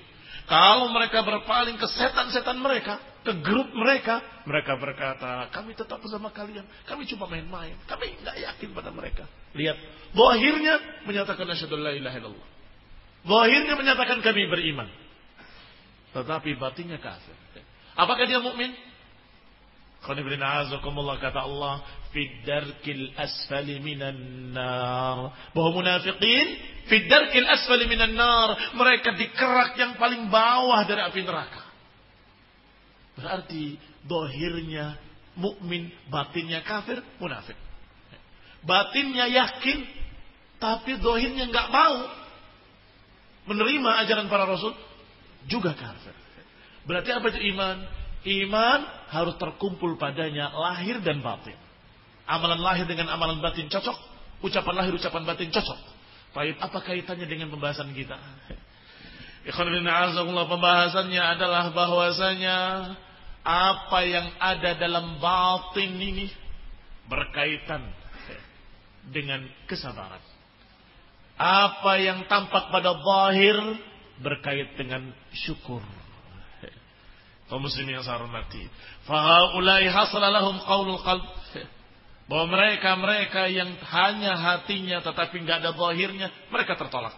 kalau mereka berpaling ke setan-setan mereka, ke grup mereka, mereka berkata, kami tetap bersama kalian. Kami cuma main-main. Kami nggak yakin pada mereka. Lihat, akhirnya menyatakan asyhadu la ilaha illallah. Zahirnya menyatakan kami beriman. Tetapi batinnya kafir. Apakah dia mukmin? kata Allah Fiddarkil asfali minan nar. Bahwa munafiqin Fiddarkil asfali minan nar. Mereka di kerak yang paling bawah dari api neraka. Berarti Dohirnya mukmin Batinnya kafir Munafik. Batinnya yakin Tapi dohirnya nggak mau Menerima ajaran para rasul Juga kafir Berarti apa itu iman? Iman harus terkumpul padanya lahir dan batin. Amalan lahir dengan amalan batin cocok. Ucapan lahir, ucapan batin cocok. Baik, apa kaitannya dengan pembahasan kita? Ikhwanullah pembahasannya adalah bahwasanya apa yang ada dalam batin ini berkaitan dengan kesabaran. Apa yang tampak pada zahir berkait dengan syukur kaum muslimin yang saya hormati. Fahaulai hasala lahum qaulul qalb. Bahwa mereka-mereka yang hanya hatinya tetapi nggak ada zahirnya, mereka tertolak.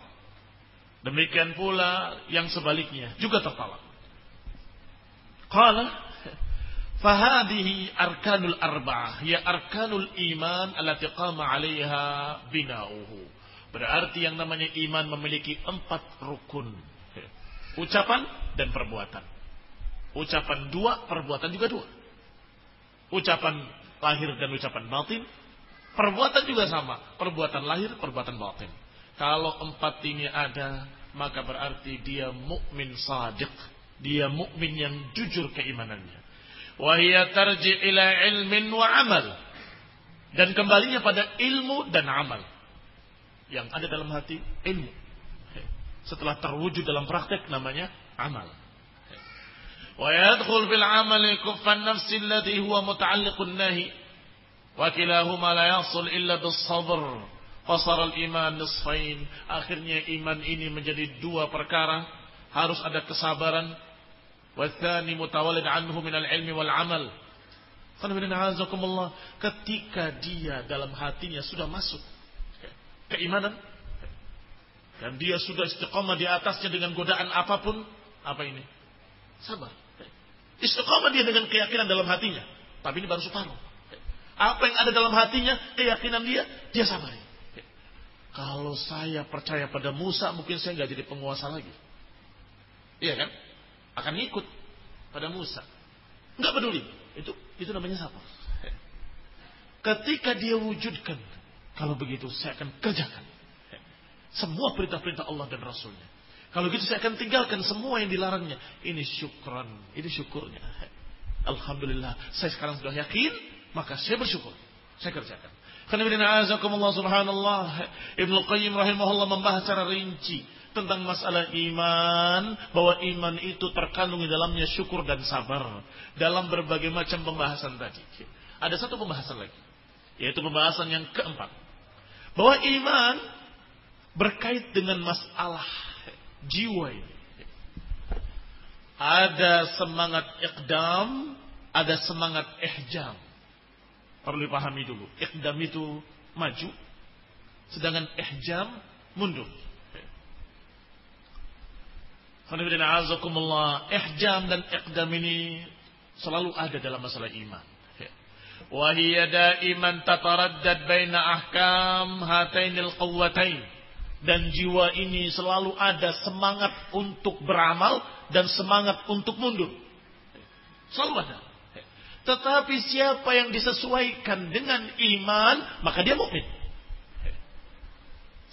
Demikian pula yang sebaliknya juga tertolak. Qala fahadihi arkanul arba'ah ya arkanul iman allati qama 'alaiha bina'uhu. Berarti yang namanya iman memiliki empat rukun. Ucapan dan perbuatan. Ucapan dua, perbuatan juga dua. Ucapan lahir dan ucapan batin. Perbuatan juga sama. Perbuatan lahir, perbuatan batin. Kalau empat ini ada, maka berarti dia mukmin sadiq. Dia mukmin yang jujur keimanannya. Wahia tarji ila ilmin wa amal. Dan kembalinya pada ilmu dan amal. Yang ada dalam hati, ilmu. Setelah terwujud dalam praktek namanya amal. ويدخل في العمل كف النفس الذي هو متعلق النهي وكلاهما لا يصل إلا بالصبر فصار الإيمان نصفين akhirnya iman ini menjadi dua perkara harus ada kesabaran والثاني متولد عنه من العلم والعمل ketika dia dalam hatinya sudah masuk keimanan dan dia sudah istiqomah di atasnya dengan godaan apapun apa ini sabar istiqomah dia dengan keyakinan dalam hatinya. Tapi ini baru separuh. Apa yang ada dalam hatinya keyakinan dia dia sabar kalau saya percaya pada Musa mungkin saya nggak jadi penguasa lagi. Iya kan? Akan ikut pada Musa. Nggak peduli. Itu itu namanya sabar. Ketika dia wujudkan, kalau begitu saya akan kerjakan semua perintah-perintah Allah dan Rasulnya. Kalau gitu saya akan tinggalkan semua yang dilarangnya. Ini syukran, ini syukurnya. Alhamdulillah, saya sekarang sudah yakin, maka saya bersyukur. Saya kerjakan. Karena azakumullah subhanallah. Ibnu Qayyim rahimahullah membahas secara rinci tentang masalah iman, bahwa iman itu terkandung di dalamnya syukur dan sabar dalam berbagai macam pembahasan tadi. Ada satu pembahasan lagi, yaitu pembahasan yang keempat, bahwa iman berkait dengan masalah jiwa ini. Ada semangat ikdam, ada semangat ihjam. Perlu dipahami dulu. Ikdam itu maju, sedangkan ihjam mundur. Ihjam dan iqdam ini selalu ada dalam masalah iman. Wahiyya daiman tataraddad baina ahkam hatainil qawwatain. Dan jiwa ini selalu ada semangat untuk beramal dan semangat untuk mundur. Selalu ada. Tetapi siapa yang disesuaikan dengan iman, maka dia mukmin.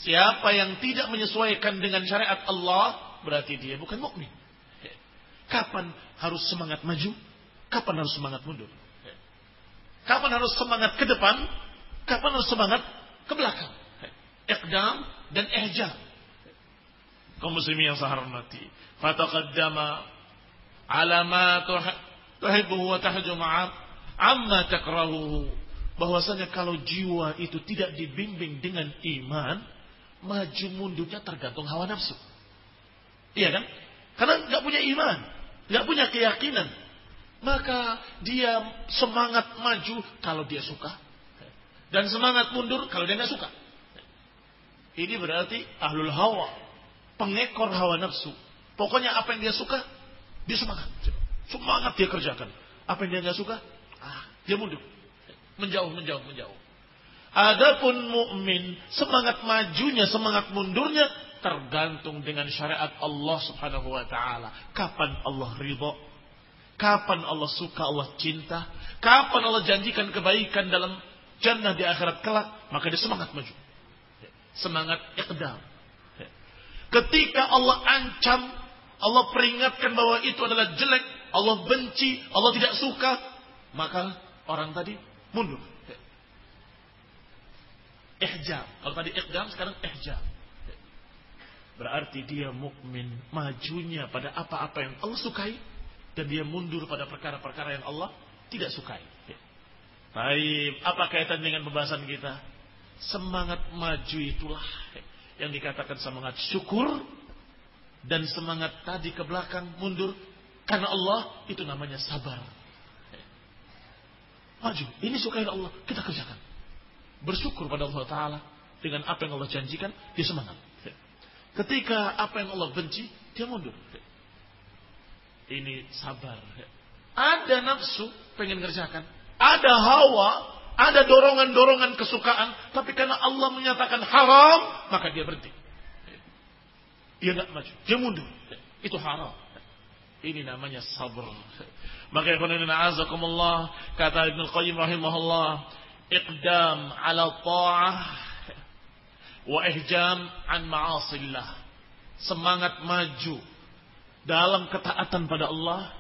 Siapa yang tidak menyesuaikan dengan syariat Allah, berarti dia bukan mukmin. Kapan harus semangat maju? Kapan harus semangat mundur? Kapan harus semangat ke depan? Kapan harus semangat ke belakang? Iqdam dan ihjam. Kaum muslimin yang saya hormati. Fataqaddama ala ma tuhibbuhu wa tahju amma takrahuhu. Bahwasanya kalau jiwa itu tidak dibimbing dengan iman, maju mundurnya tergantung hawa nafsu. Iya kan? Karena nggak punya iman, nggak punya keyakinan, maka dia semangat maju kalau dia suka, dan semangat mundur kalau dia nggak suka. Ini berarti ahlul hawa, pengekor hawa nafsu. Pokoknya apa yang dia suka, dia semangat. Semangat dia kerjakan. Apa yang dia nggak suka, ah, dia mundur. Menjauh, menjauh, menjauh. Adapun mukmin semangat majunya, semangat mundurnya tergantung dengan syariat Allah Subhanahu wa taala. Kapan Allah ridho? Kapan Allah suka, Allah cinta? Kapan Allah janjikan kebaikan dalam jannah di akhirat kelak? Maka dia semangat maju. Semangat iqdam. Ketika Allah ancam, Allah peringatkan bahwa itu adalah jelek, Allah benci, Allah tidak suka, maka orang tadi mundur. Ihjam. Kalau tadi iqdam, sekarang ihjam. Berarti dia mukmin majunya pada apa-apa yang Allah sukai dan dia mundur pada perkara-perkara yang Allah tidak sukai. Baik, apa kaitan dengan pembahasan kita? Semangat maju itulah yang dikatakan semangat syukur dan semangat tadi ke belakang mundur karena Allah itu namanya sabar. Maju, ini sukai Allah, kita kerjakan. Bersyukur pada Allah Taala dengan apa yang Allah janjikan, dia semangat. Ketika apa yang Allah benci, dia mundur. Ini sabar. Ada nafsu pengen kerjakan. Ada hawa, ada dorongan-dorongan kesukaan. Tapi karena Allah menyatakan haram, maka dia berhenti. Dia nggak maju, dia mundur. Itu haram. Ini namanya sabar. Maka ikhwan azakumullah kata Ibnu Qayyim rahimahullah, iqdam ala ta'ah wa ihjam an ma'asillah. Semangat maju dalam ketaatan pada Allah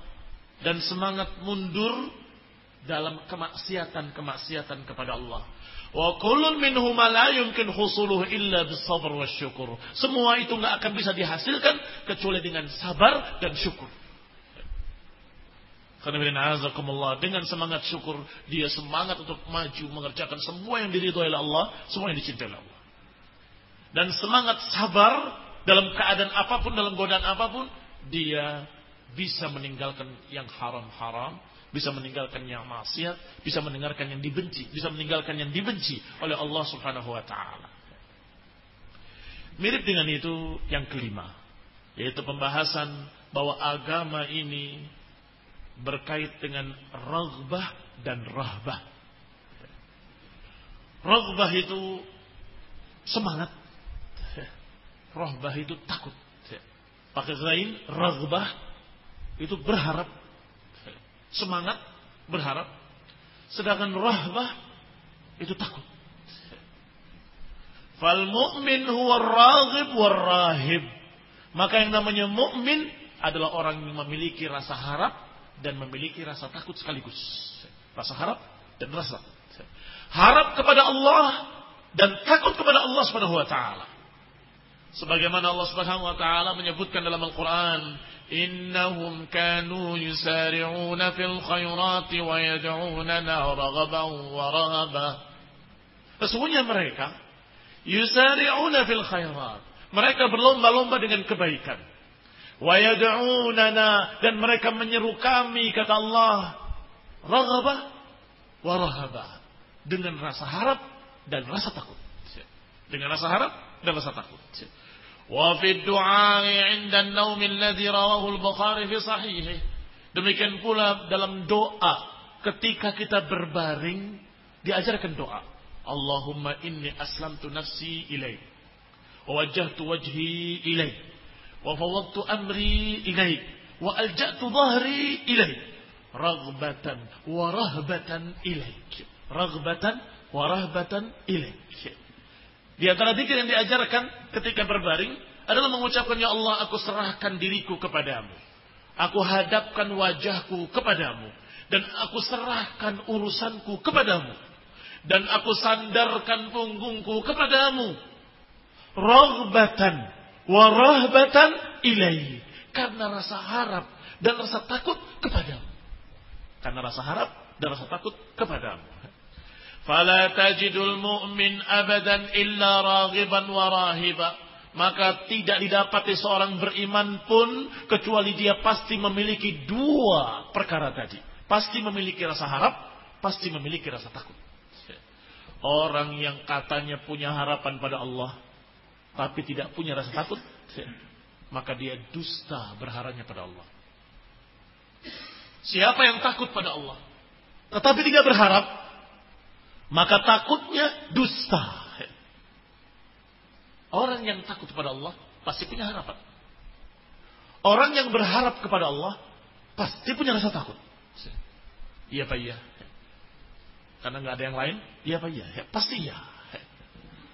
dan semangat mundur dalam kemaksiatan-kemaksiatan kepada Allah. Wa kullun minhuma la yumkin husuluhu illa bisabr syukur. Semua itu nggak akan bisa dihasilkan kecuali dengan sabar dan syukur. dengan semangat syukur dia semangat untuk maju mengerjakan semua yang diridhoi oleh Allah, semua yang dicintai oleh Allah. Dan semangat sabar dalam keadaan apa pun, dalam godaan apa pun, dia bisa meninggalkan yang haram-haram, bisa meninggalkan yang maksiat, bisa mendengarkan yang dibenci, bisa meninggalkan yang dibenci oleh Allah Subhanahu wa taala. Mirip dengan itu yang kelima, yaitu pembahasan bahwa agama ini berkait dengan ragbah dan rahbah. Ragbah itu semangat. Rahbah itu takut. Pakai lain, ragbah itu berharap. Semangat, berharap. Sedangkan rahbah itu takut. Fal mu'min huwa raghib war rahib. Maka yang namanya mukmin adalah orang yang memiliki rasa harap dan memiliki rasa takut sekaligus. Rasa harap dan rasa harap kepada Allah dan takut kepada Allah Subhanahu wa taala. Sebagaimana Allah Subhanahu wa taala menyebutkan dalam Al-Qur'an, "Innahum kanu yusari'una fil khairati wa yad'unana raghaban wa rahaba." Sesungguhnya mereka yusari'una fil khairat. Mereka berlomba-lomba dengan kebaikan Wayad'unana dan mereka menyeru kami kata Allah raghbah wa rahabah dengan rasa harap dan rasa takut. Dengan rasa harap dan rasa takut. Wa fi du'a 'inda an-nawm alladhi rawahu al-Bukhari fi sahihi. Demikian pula dalam doa ketika kita berbaring diajarkan doa. Allahumma inni aslamtu nafsi ilaik. Wa wajjahtu wajhi ilaik وفوضت أمري إليك وألجأت ظهري إليك رغبة ورهبة إليك رغبة ورهبة إليك di antara zikir yang diajarkan ketika berbaring adalah mengucapkan ya Allah aku serahkan diriku kepadamu. Aku hadapkan wajahku kepadamu. Dan aku serahkan urusanku kepadamu. Dan aku sandarkan punggungku kepadamu. Raghbatan warahbatan ilaihi karena rasa harap dan rasa takut kepadamu. Karena rasa harap dan rasa takut kepadamu fala tajidul mu'min abadan illa wa rahiba maka tidak didapati seorang beriman pun kecuali dia pasti memiliki dua perkara tadi. Pasti memiliki rasa harap pasti memiliki rasa takut. Orang yang katanya punya harapan pada Allah tapi tidak punya rasa takut, maka dia dusta berharapnya pada Allah. Siapa yang takut pada Allah, tetapi tidak berharap, maka takutnya dusta. Orang yang takut kepada Allah pasti punya harapan. Orang yang berharap kepada Allah pasti punya rasa takut. Iya pak iya. Karena nggak ada yang lain. Iya pak iya. Ya, pasti ya.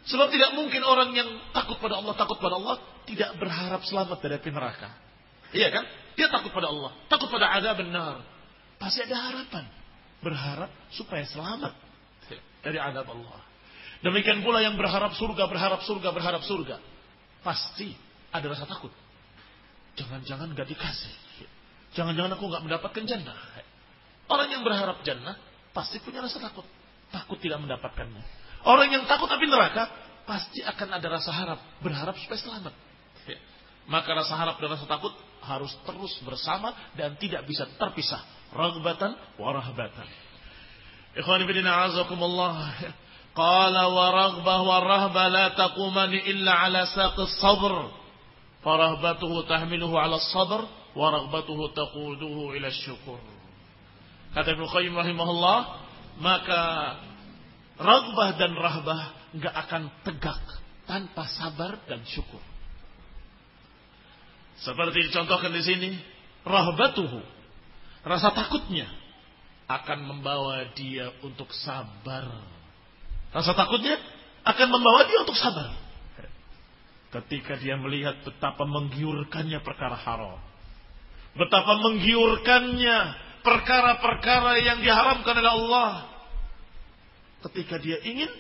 Sebab tidak mungkin orang yang takut pada Allah, takut pada Allah, tidak berharap selamat dari api neraka. Iya kan? Dia takut pada Allah, takut pada azab benar. Pasti ada harapan. Berharap supaya selamat dari azab Allah. Demikian pula yang berharap surga, berharap surga, berharap surga. Pasti ada rasa takut. Jangan-jangan gak dikasih. Jangan-jangan aku gak mendapatkan jannah. Orang yang berharap jannah pasti punya rasa takut. Takut tidak mendapatkannya. Orang yang takut api neraka pasti akan ada rasa harap, berharap supaya selamat. Maka rasa harap dan rasa takut harus terus bersama dan tidak bisa terpisah. Ragbatan wa Ikhwani bidina azakumullah. Qala wa ragbah wa rahba la taqumani illa ala saqis sabr. Farahbatuhu tahmiluhu ala sabr wa ragbatuhu taquduhu ila syukur. Kata Ibnu Qayyim rahimahullah, maka Ragbah dan rahbah nggak akan tegak tanpa sabar dan syukur. Seperti dicontohkan di sini, rahbatuhu, rasa takutnya akan membawa dia untuk sabar. Rasa takutnya akan membawa dia untuk sabar. Ketika dia melihat betapa menggiurkannya perkara haram. Betapa menggiurkannya perkara-perkara yang diharamkan oleh Allah ketika dia ingin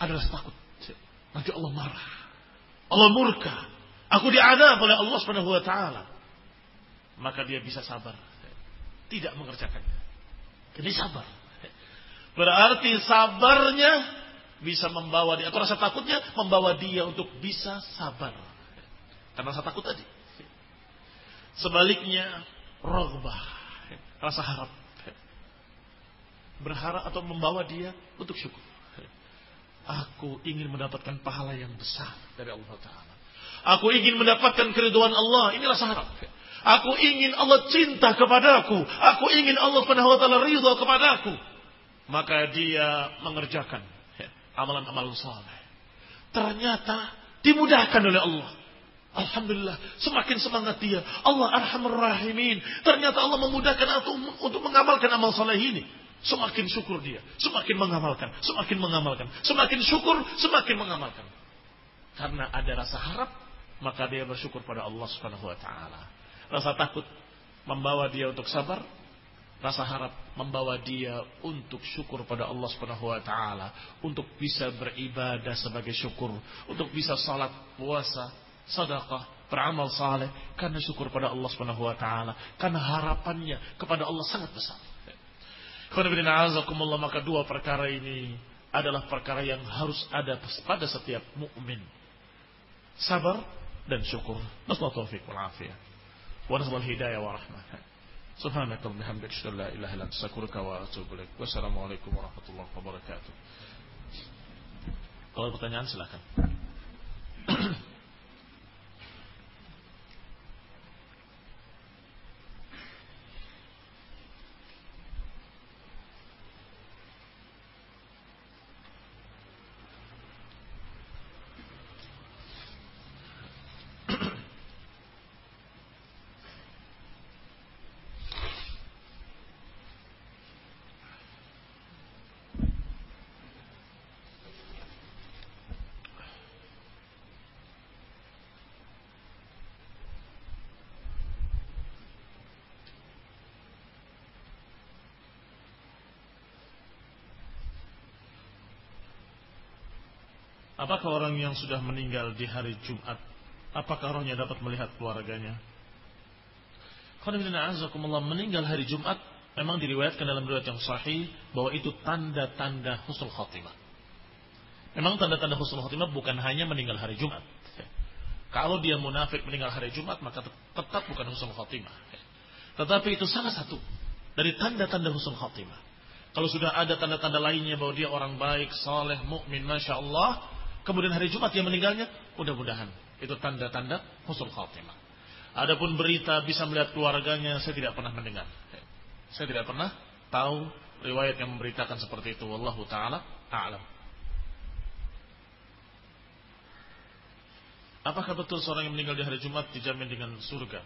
adalah takut. Nanti Allah marah. Allah murka. Aku diadab oleh Allah taala. Maka dia bisa sabar. tidak mengerjakannya. Jadi sabar. Berarti sabarnya bisa membawa dia, atau rasa takutnya membawa dia untuk bisa sabar. Karena rasa takut tadi. Sebaliknya, rogbah, rasa harap. Berharap atau membawa dia untuk syukur. Aku ingin mendapatkan pahala yang besar dari Allah Ta'ala. Aku ingin mendapatkan keriduan Allah. Ini rasa. Aku ingin Allah cinta kepadaku. Aku ingin Allah Subhanahu wa taala ridha kepadaku. Maka dia mengerjakan amalan-amalan saleh. Ternyata dimudahkan oleh Allah. Alhamdulillah, semakin semangat dia. Allah arhamur rahimin. Ternyata Allah memudahkan aku untuk mengamalkan amal saleh ini. Semakin syukur dia, semakin mengamalkan, semakin mengamalkan, semakin syukur, semakin mengamalkan. Karena ada rasa harap, maka dia bersyukur pada Allah Subhanahu wa taala. Rasa takut membawa dia untuk sabar, rasa harap membawa dia untuk syukur pada Allah Subhanahu wa taala, untuk bisa beribadah sebagai syukur, untuk bisa salat, puasa, sedekah, beramal saleh karena syukur pada Allah Subhanahu wa taala, karena harapannya kepada Allah sangat besar. maka dua perkara ini adalah perkara yang harus ada pada setiap mukmin. Sabar dan syukur. Nasallahu taufiq wal afiyah. Wa nasallahu hidayah wa rahmah. Subhanaka wa bihamdika asyhadu an la ilaha illa anta astaghfiruka wa atubu ilaik. Wassalamualaikum warahmatullahi wabarakatuh. Kalau pertanyaan silakan. Apakah orang yang sudah meninggal di hari Jumat, apakah rohnya dapat melihat keluarganya? Meninggal hari Jumat, memang diriwayatkan dalam riwayat yang sahih bahwa itu tanda-tanda husnul khatimah. Memang tanda-tanda husnul khatimah bukan hanya meninggal hari Jumat. Kalau dia munafik meninggal hari Jumat, maka tetap bukan husnul khatimah. Tetapi itu salah satu dari tanda-tanda husnul khatimah. Kalau sudah ada tanda-tanda lainnya bahwa dia orang baik, saleh, mukmin, masya Allah, Kemudian hari Jumat dia meninggalnya, mudah-mudahan itu tanda-tanda husnul khatimah. Adapun berita bisa melihat keluarganya, saya tidak pernah mendengar. Saya tidak pernah tahu riwayat yang memberitakan seperti itu. Wallahu taala a'lam. Apakah betul seorang yang meninggal di hari Jumat dijamin dengan surga?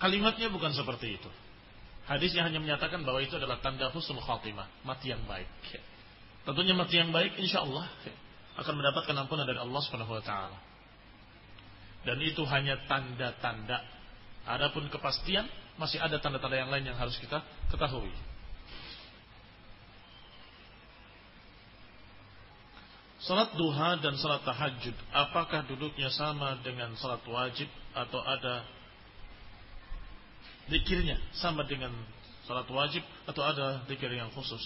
Kalimatnya bukan seperti itu. Hadisnya hanya menyatakan bahwa itu adalah tanda husnul khatimah, mati yang baik. Tentunya mati yang baik insya Allah akan mendapatkan ampunan dari Allah Subhanahu wa taala. Dan itu hanya tanda-tanda. Adapun kepastian masih ada tanda-tanda yang lain yang harus kita ketahui. Salat duha dan salat tahajud, apakah duduknya sama dengan salat wajib atau ada dikirnya sama dengan salat wajib atau ada dikir yang khusus?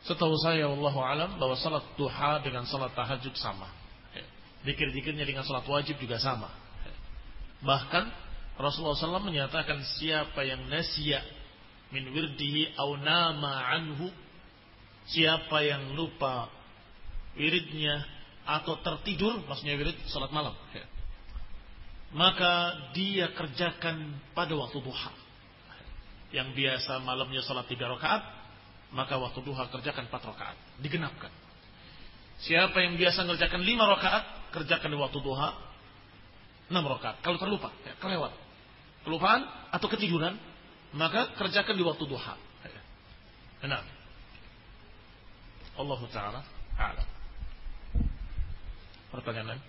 Setahu saya Allah alam bahwa salat duha dengan salat tahajud sama. Dikir-dikirnya dengan salat wajib juga sama. Bahkan Rasulullah SAW menyatakan siapa yang nasya min wirdihi au nama anhu siapa yang lupa wiridnya atau tertidur maksudnya wirid salat malam. Maka dia kerjakan pada waktu duha. Yang biasa malamnya salat tiga rakaat maka waktu duha kerjakan empat rakaat, digenapkan. Siapa yang biasa mengerjakan lima rakaat, kerjakan di waktu duha enam rakaat. Kalau terlupa, ya, kelewat, kelupaan atau ketiduran, maka kerjakan di waktu duha. Enak. Allah Taala a'lam. Pertanyaan lain?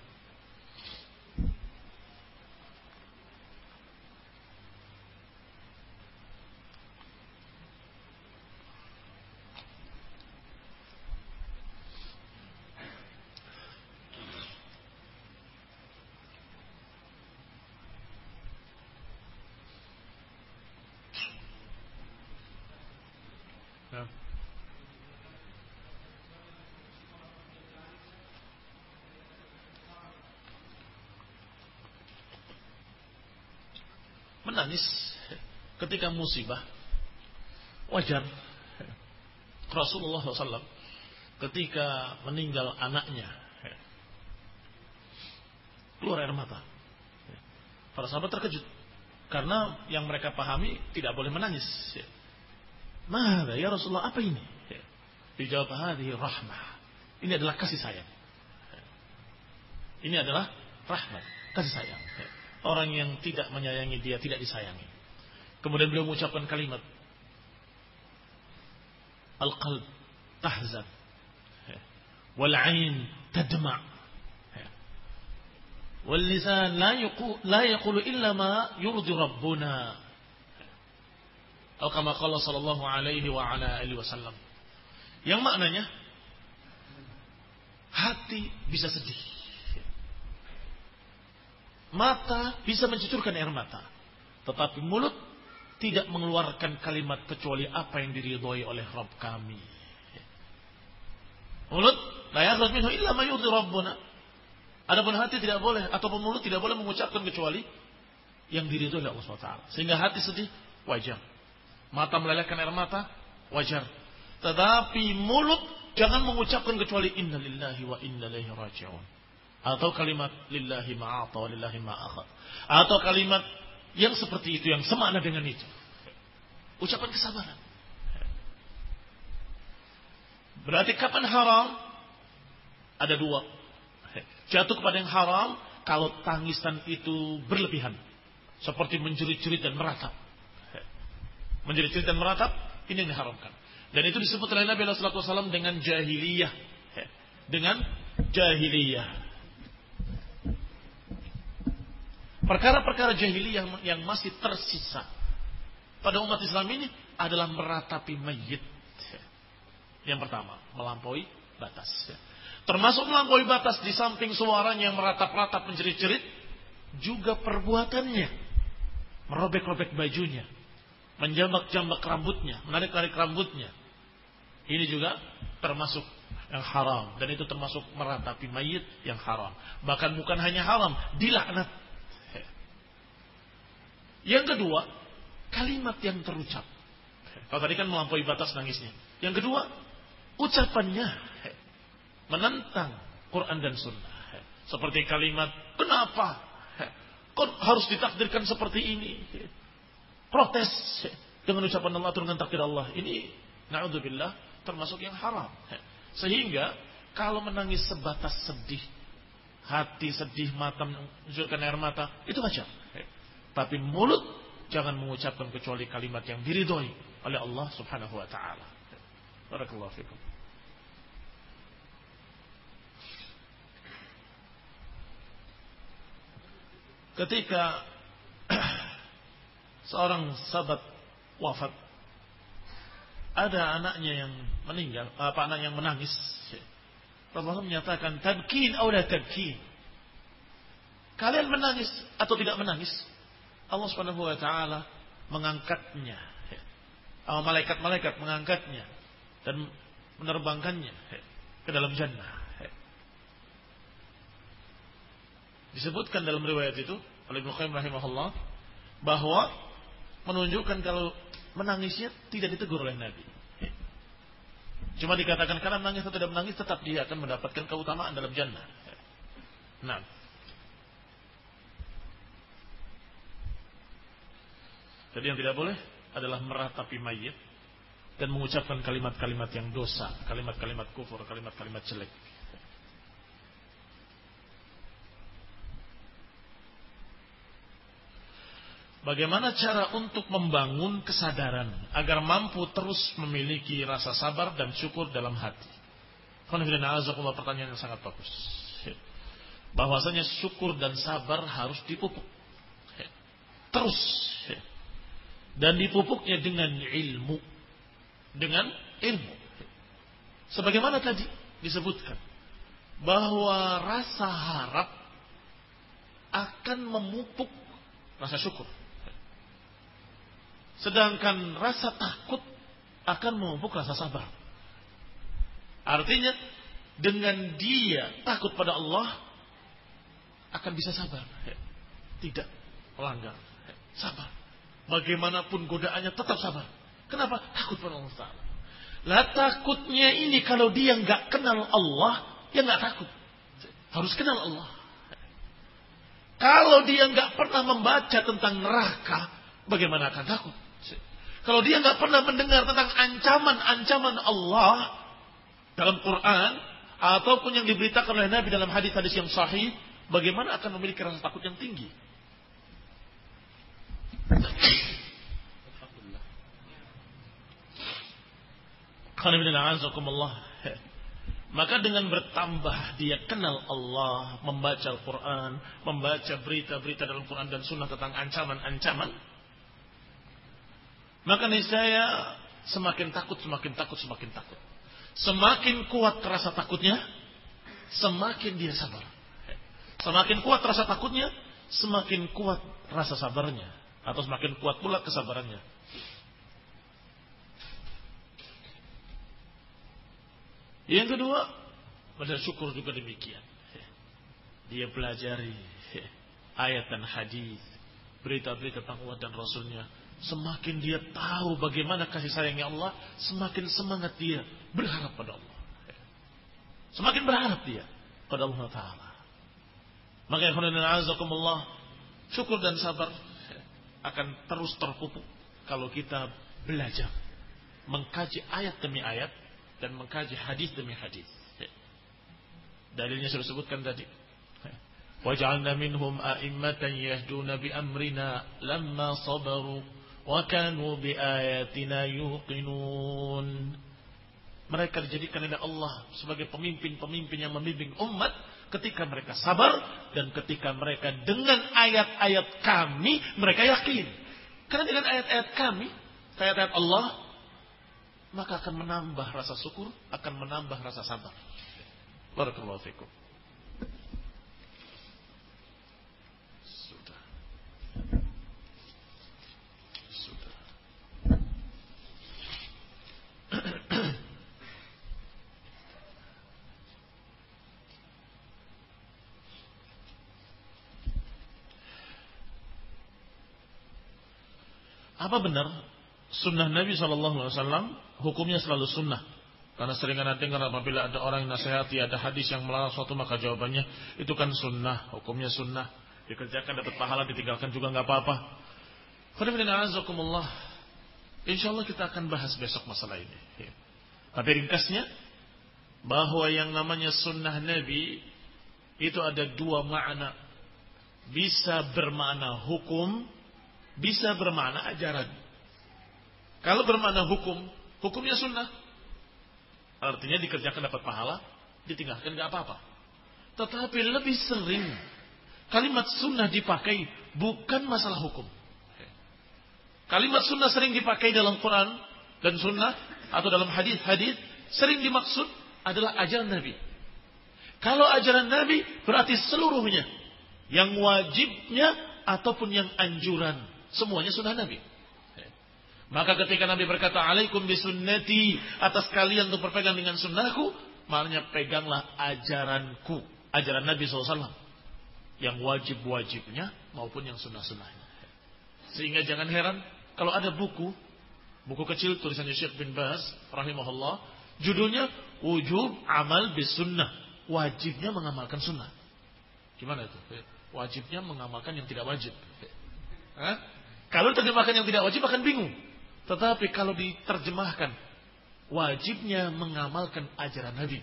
Ketika musibah wajar. Rasulullah SAW ketika meninggal anaknya keluar air mata. Para sahabat terkejut karena yang mereka pahami tidak boleh menangis. Mada ya Rasulullah apa ini? Dijawab hadhi rahmah. Ini adalah kasih sayang. Ini adalah rahmat, kasih sayang. Orang yang tidak menyayangi dia tidak disayangi. Kemudian beliau mengucapkan kalimat. Al-qalb tahzan. Wal ain tadma' wal lisan la yaqulu la yaqulu illa ma yurdi rabbuna. Atau kama qala sallallahu alaihi wa ala alihi wasallam. Yang maknanya hati bisa sedih. Mata bisa mencucurkan air mata. Tetapi mulut tidak mengeluarkan kalimat kecuali apa yang diridhoi oleh Rabb kami. Mulut la yakhruj minhu illa ma yurdi rabbuna. Adapun hati tidak boleh ataupun mulut tidak boleh mengucapkan kecuali yang diridhoi oleh Allah SWT. Sehingga hati sedih wajar. Mata melelehkan air mata wajar. Tetapi mulut jangan mengucapkan kecuali inna lillahi wa inna ilaihi raji'un. Atau kalimat lillahi ma'ata wa lillahi ma'akhad. Atau kalimat yang seperti itu yang semakna dengan itu. Ucapan kesabaran. Berarti kapan haram? Ada dua. Jatuh kepada yang haram kalau tangisan itu berlebihan. Seperti menjerit-jerit dan meratap. Menjerit-jerit dan meratap, ini yang diharamkan. Dan itu disebut oleh Nabi SAW dengan jahiliyah. Dengan jahiliyah. Perkara-perkara jahiliyah yang masih tersisa pada umat Islam ini adalah meratapi mayit yang pertama, melampaui batas. Termasuk melampaui batas di samping suaranya yang meratap-ratap menjerit-jerit, juga perbuatannya. Merobek-robek bajunya, menjambak-jambak rambutnya, menarik-narik rambutnya. Ini juga termasuk yang haram dan itu termasuk meratapi mayit yang haram. Bahkan bukan hanya haram, dilaknat. Yang kedua, kalimat yang terucap. Kalau tadi kan melampaui batas nangisnya. Yang kedua, ucapannya menentang Quran dan Sunnah. Seperti kalimat, kenapa? Kok harus ditakdirkan seperti ini? Protes dengan ucapan Allah dengan takdir Allah. Ini, na'udzubillah, termasuk yang haram. Sehingga, kalau menangis sebatas sedih, hati sedih, mata menunjukkan air mata, itu wajar. Tapi mulut jangan mengucapkan kecuali kalimat yang diridhoi oleh Allah Subhanahu wa taala. Barakallahu fikum. Ketika seorang sahabat wafat, ada anaknya yang meninggal, apa anak yang menangis. Rasulullah menyatakan, tabkin atau la tabkin. Kalian menangis atau tidak menangis? Allah Subhanahu wa taala mengangkatnya. Malaikat-malaikat mengangkatnya dan menerbangkannya ke dalam jannah. Disebutkan dalam riwayat itu oleh Ibnu Qayyim rahimahullah bahwa menunjukkan kalau menangisnya tidak ditegur oleh Nabi. Cuma dikatakan karena menangis atau tidak menangis tetap dia akan mendapatkan keutamaan dalam jannah. Nah. Jadi yang tidak boleh adalah meratapi mayit dan mengucapkan kalimat-kalimat yang dosa, kalimat-kalimat kufur, kalimat-kalimat jelek. Bagaimana cara untuk membangun kesadaran agar mampu terus memiliki rasa sabar dan syukur dalam hati? pertanyaan yang sangat bagus. Bahwasanya syukur dan sabar harus dipupuk. Terus. Dan dipupuknya dengan ilmu dengan ilmu. Sebagaimana tadi disebutkan bahwa rasa harap akan memupuk rasa syukur. Sedangkan rasa takut akan memupuk rasa sabar. Artinya dengan dia takut pada Allah akan bisa sabar. Tidak melanggar. Sabar. Bagaimanapun godaannya tetap sabar. Kenapa? Takut pada Allah Ta'ala. Lah takutnya ini kalau dia nggak kenal Allah, ya nggak takut. Harus kenal Allah. Kalau dia nggak pernah membaca tentang neraka, bagaimana akan takut? Kalau dia nggak pernah mendengar tentang ancaman-ancaman Allah dalam Quran ataupun yang diberitakan oleh Nabi dalam hadis-hadis yang sahih, bagaimana akan memiliki rasa takut yang tinggi? Maka dengan bertambah dia kenal Allah, membaca Al-Quran, membaca berita-berita dalam Quran dan Sunnah tentang ancaman-ancaman, maka niscaya semakin takut, semakin takut, semakin takut. Semakin kuat rasa takutnya, semakin dia sabar. Semakin kuat rasa takutnya, semakin kuat rasa sabarnya. Atau semakin kuat pula kesabarannya. Yang kedua, pada syukur juga demikian. Dia pelajari ayat dan hadis, berita-berita tentang Allah dan Rasulnya Semakin dia tahu bagaimana kasih sayangnya Allah, semakin semangat dia berharap pada Allah. Semakin berharap dia pada Allah Ta'ala. Maka ya azakumullah, syukur dan sabar akan terus terpupuk kalau kita belajar mengkaji ayat demi ayat dan mengkaji hadis demi hadis. Ya. Dalilnya sudah sebutkan tadi. Waj'alna minhum a'immatan yahduna bi amrina lamma sabaru wa kanu bi ayatina yuqinun. Mereka dijadikan oleh Allah sebagai pemimpin-pemimpin yang membimbing umat ketika mereka sabar dan ketika mereka dengan ayat-ayat kami mereka yakin. Karena dengan ayat-ayat kami, ayat-ayat Allah, maka akan menambah rasa syukur, akan menambah rasa sabar. Barakallahu fikum. Apa benar sunnah Nabi Wasallam hukumnya selalu sunnah? Karena sering anda dengar apabila ada orang yang nasihati ada hadis yang melarang suatu maka jawabannya itu kan sunnah, hukumnya sunnah. Dikerjakan dapat pahala, ditinggalkan juga nggak apa-apa. Insya Allah kita akan bahas besok masalah ini. Tapi ringkasnya bahwa yang namanya sunnah Nabi itu ada dua makna. Bisa bermakna hukum bisa bermakna ajaran. Kalau bermakna hukum, hukumnya sunnah. Artinya dikerjakan dapat pahala, ditinggalkan nggak apa-apa. Tetapi lebih sering kalimat sunnah dipakai bukan masalah hukum. Kalimat sunnah sering dipakai dalam Quran dan sunnah atau dalam hadis-hadis sering dimaksud adalah ajaran Nabi. Kalau ajaran Nabi berarti seluruhnya yang wajibnya ataupun yang anjuran Semuanya sunnah Nabi. Maka ketika Nabi berkata, Alaikum bisunnati, atas kalian untuk berpegang dengan sunnahku, maknanya peganglah ajaranku. Ajaran Nabi SAW. Yang wajib-wajibnya maupun yang sunnah-sunnahnya. Sehingga jangan heran, kalau ada buku, buku kecil tulisannya Syekh bin Baz, rahimahullah, judulnya Wujub Amal Bisunnah. Wajibnya mengamalkan sunnah. Gimana itu? Wajibnya mengamalkan yang tidak wajib. Hah? Kalau terjemahkan yang tidak wajib akan bingung. Tetapi kalau diterjemahkan wajibnya mengamalkan ajaran Nabi.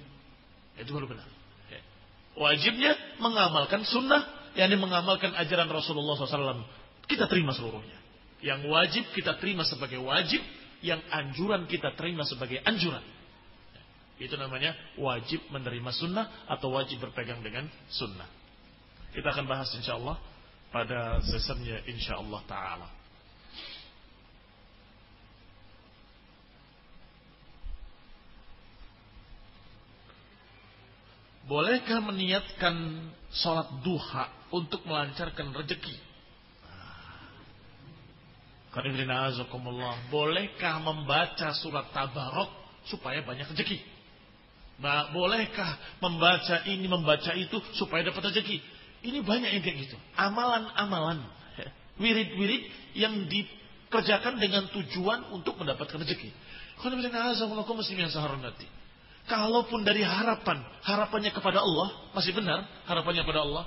Itu baru benar. Ya. Wajibnya mengamalkan sunnah, yakni mengamalkan ajaran Rasulullah SAW. Kita terima seluruhnya. Yang wajib kita terima sebagai wajib, yang anjuran kita terima sebagai anjuran. Ya. Itu namanya wajib menerima sunnah atau wajib berpegang dengan sunnah. Kita akan bahas insya Allah pada sesennya insya Allah Ta'ala. Bolehkah meniatkan sholat duha untuk melancarkan rezeki? Bolehkah membaca surat Tabarok supaya banyak rezeki? Bolehkah membaca ini, membaca itu supaya dapat rezeki? Ini banyak yang kayak gitu. Amalan-amalan. Wirid-wirid yang dikerjakan dengan tujuan untuk mendapatkan rezeki. Kalaupun dari harapan, harapannya kepada Allah, masih benar harapannya kepada Allah.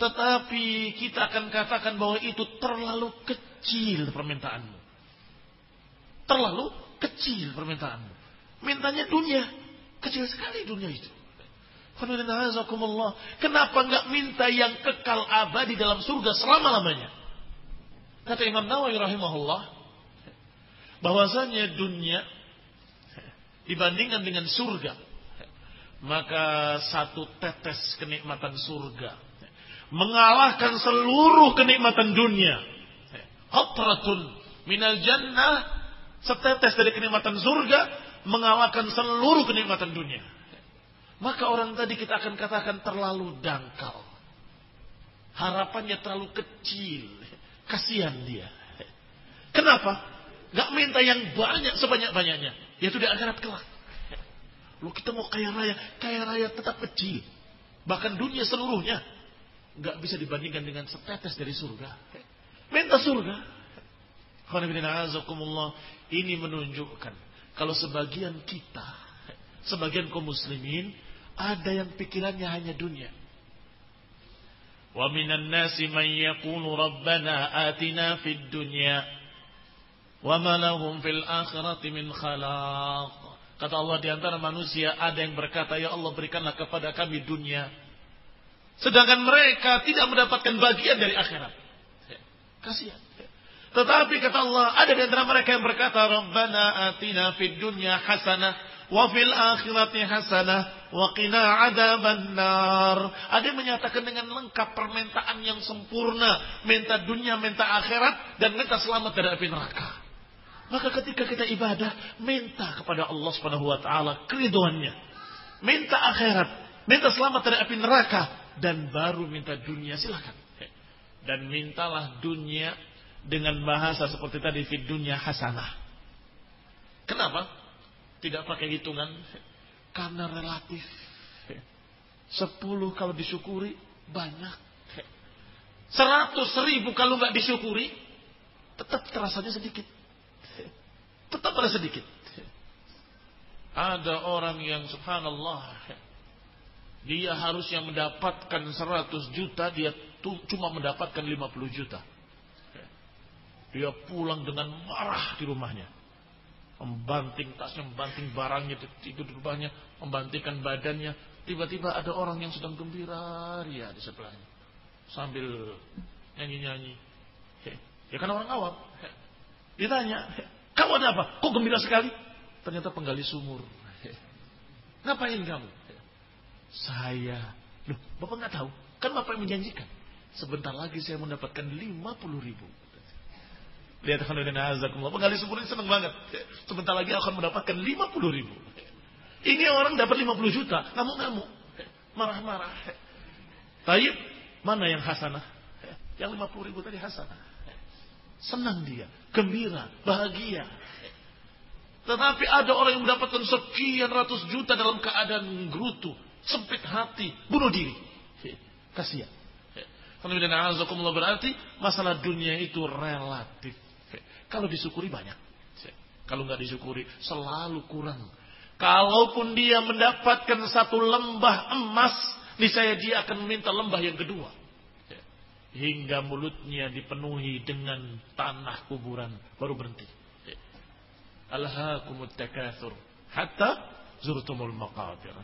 Tetapi kita akan katakan bahwa itu terlalu kecil permintaanmu. Terlalu kecil permintaanmu. Mintanya dunia. Kecil sekali dunia itu. Kenapa nggak minta yang kekal abadi dalam surga selama-lamanya? Kata Imam Nawawi rahimahullah, bahwasanya dunia dibandingkan dengan surga, maka satu tetes kenikmatan surga mengalahkan seluruh kenikmatan dunia. Qatratun minal jannah setetes dari kenikmatan surga mengalahkan seluruh kenikmatan dunia. Maka orang tadi kita akan katakan terlalu dangkal. Harapannya terlalu kecil. Kasihan dia. Kenapa? Gak minta yang banyak sebanyak-banyaknya. Yaitu di akhirat kelak. Lu kita mau kaya raya. Kaya raya tetap kecil. Bahkan dunia seluruhnya. Gak bisa dibandingkan dengan setetes dari surga. Minta surga. Ini menunjukkan. Kalau sebagian kita. Sebagian kaum muslimin. Ada yang pikirannya hanya dunia. Wa minan nasi man yaqulu rabbana atina fid dunya wa ma lahum fil akhirati min khalaq. Kata Allah di antara manusia ada yang berkata, "Ya Allah, berikanlah kepada kami dunia." Sedangkan mereka tidak mendapatkan bagian dari akhirat. Kasihan. Tetapi kata Allah, ada di antara mereka yang berkata, "Rabbana atina fid dunya hasanah wa fil akhirati hasanah wa qina adzabannar. Ada yang menyatakan dengan lengkap permintaan yang sempurna, minta dunia, minta akhirat dan minta selamat dari api neraka. Maka ketika kita ibadah, minta kepada Allah Subhanahu wa taala keriduannya. Minta akhirat, minta selamat dari api neraka dan baru minta dunia silakan. Dan mintalah dunia dengan bahasa seperti tadi di dunia hasanah. Kenapa? Tidak pakai hitungan karena relatif. Sepuluh kalau disyukuri banyak. Seratus ribu kalau nggak disyukuri tetap terasanya sedikit. Tetap ada sedikit. Ada orang yang subhanallah dia harusnya mendapatkan seratus juta, dia cuma mendapatkan lima puluh juta. Dia pulang dengan marah di rumahnya membanting tasnya, membanting barangnya itu di rumahnya, membantingkan badannya. Tiba-tiba ada orang yang sedang gembira ria di sebelahnya. Sambil nyanyi-nyanyi. Ya kan orang awam. Ditanya, kamu ada apa? Kok gembira sekali? Ternyata penggali sumur. Ngapain kamu? Saya. Loh, Bapak nggak tahu? Kan Bapak yang menjanjikan. Sebentar lagi saya mendapatkan 50 ribu. Lihat azakumullah. Penggali sumur ini senang banget. Sebentar lagi akan mendapatkan 50 ribu. Ini orang dapat 50 juta. Ngamuk-ngamuk. Marah-marah. Taib, mana yang hasanah? Yang 50 ribu tadi hasanah. Senang dia. Gembira. Bahagia. Tetapi ada orang yang mendapatkan sekian ratus juta dalam keadaan gerutu. Sempit hati. Bunuh diri. Kasihan. Berarti masalah dunia itu relatif. Kalau disyukuri banyak. Kalau nggak disyukuri selalu kurang. Kalaupun dia mendapatkan satu lembah emas, niscaya dia akan meminta lembah yang kedua. Hingga mulutnya dipenuhi dengan tanah kuburan baru berhenti. Alhaakumut takatsur hatta zurtumul maqabir.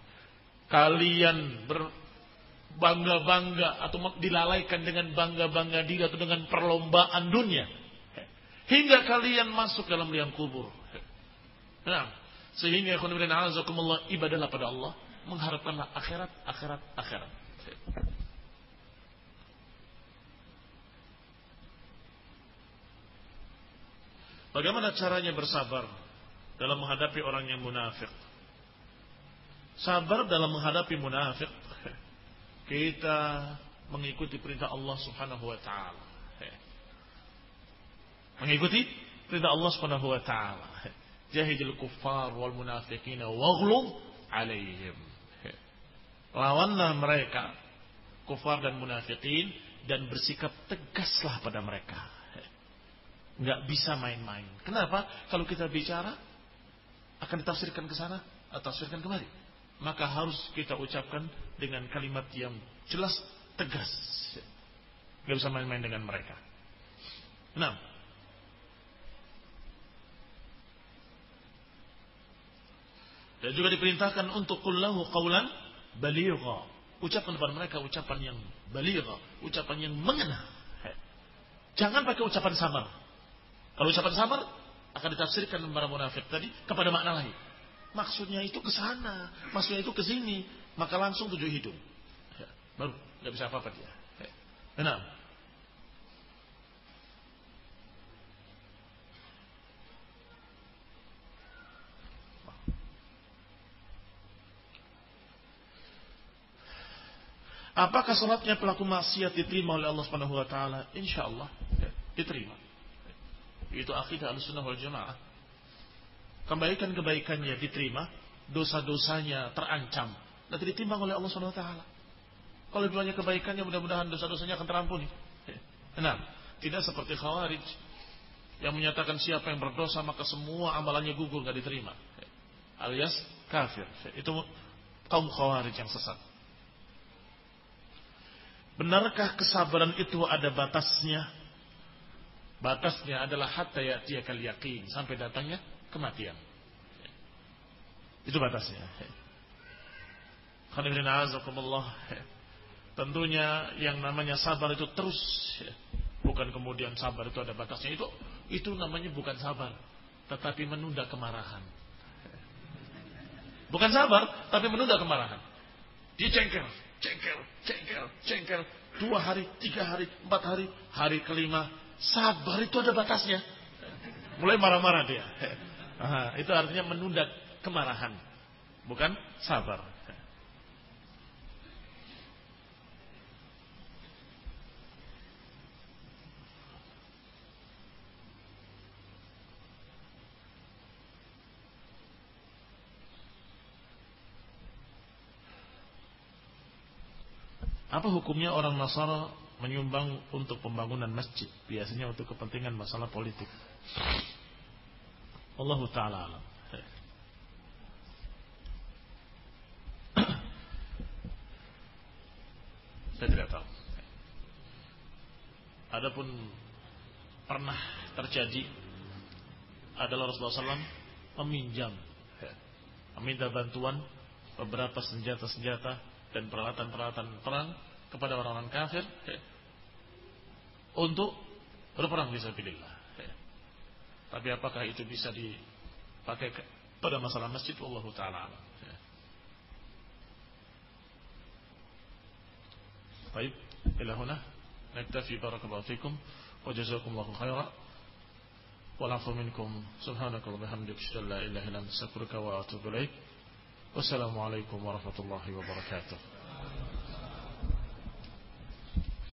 Kalian berbangga-bangga atau dilalaikan dengan bangga-bangga diri atau dengan perlombaan dunia Hingga kalian masuk dalam liang kubur. Nah, sehingga ibadahlah pada Allah. Mengharapkanlah akhirat, akhirat, akhirat. Bagaimana caranya bersabar dalam menghadapi orang yang munafik? Sabar dalam menghadapi munafik. Kita mengikuti perintah Allah Subhanahu wa taala. Mengikuti perintah Allah Subhanahu wa taala. Jahidil kuffar wal munafiqina waghlub alaihim. Lawanlah mereka kufar dan munafikin dan bersikap tegaslah pada mereka. Nggak bisa main-main. Kenapa? Kalau kita bicara akan ditafsirkan ke sana atau tafsirkan kembali. Maka harus kita ucapkan dengan kalimat yang jelas, tegas. Nggak bisa main-main dengan mereka. Nah, dan juga diperintahkan untuk kullahu qawlan baligha. Ucapan kepada mereka ucapan yang baligha, ucapan yang mengena. Jangan pakai ucapan samar. Kalau ucapan samar akan ditafsirkan para munafik tadi kepada makna lain. Maksudnya itu ke sana, maksudnya itu ke sini, maka langsung tujuh hidung. Ya, baru nggak bisa apa-apa dia. Enam. Apakah sholatnya pelaku maksiat diterima oleh Allah Subhanahu wa taala? Insyaallah ya, diterima. Itu akidah Ahlussunnah wal Jamaah. Kebaikan-kebaikannya diterima, dosa-dosanya terancam, nanti ditimbang oleh Allah Subhanahu wa taala. Kalau banyak kebaikannya mudah-mudahan dosa-dosanya akan terampuni. Nah, tidak seperti Khawarij yang menyatakan siapa yang berdosa maka semua amalannya gugur gak diterima. Alias kafir. Itu kaum Khawarij yang sesat. Benarkah kesabaran itu ada batasnya? Batasnya adalah hatta ya'tiyakal yakin. Sampai datangnya kematian. Itu batasnya. Tentunya yang namanya sabar itu terus. Bukan kemudian sabar itu ada batasnya. Itu itu namanya bukan sabar. Tetapi menunda kemarahan. Bukan sabar, tapi menunda kemarahan. Dia cengkel cengkel, cengkel, cengkel. Dua hari, tiga hari, empat hari, hari kelima. Sabar itu ada batasnya. Mulai marah-marah dia. Itu artinya menunda kemarahan. Bukan sabar. Apa hukumnya orang Nasara menyumbang untuk pembangunan masjid? Biasanya untuk kepentingan masalah politik. Allah Ta'ala alam. Saya tidak tahu. Adapun pernah terjadi adalah Rasulullah SAW meminjam, meminta bantuan beberapa senjata-senjata dan peralatan-peralatan perang kepada orang-orang kafir ya, untuk berperang fisabilillah. Ya. Tapi apakah itu bisa dipakai pada masalah masjid Allah taala ya. Baik, ila huna naktafi barakallahu fikum wa jazakumullahu khairan والعفو منكم سبحانك اللهم وبحمدك اشهد ان لا اله الا انت استغفرك واتوب اليك والسلام عليكم ورحمة الله وبركاته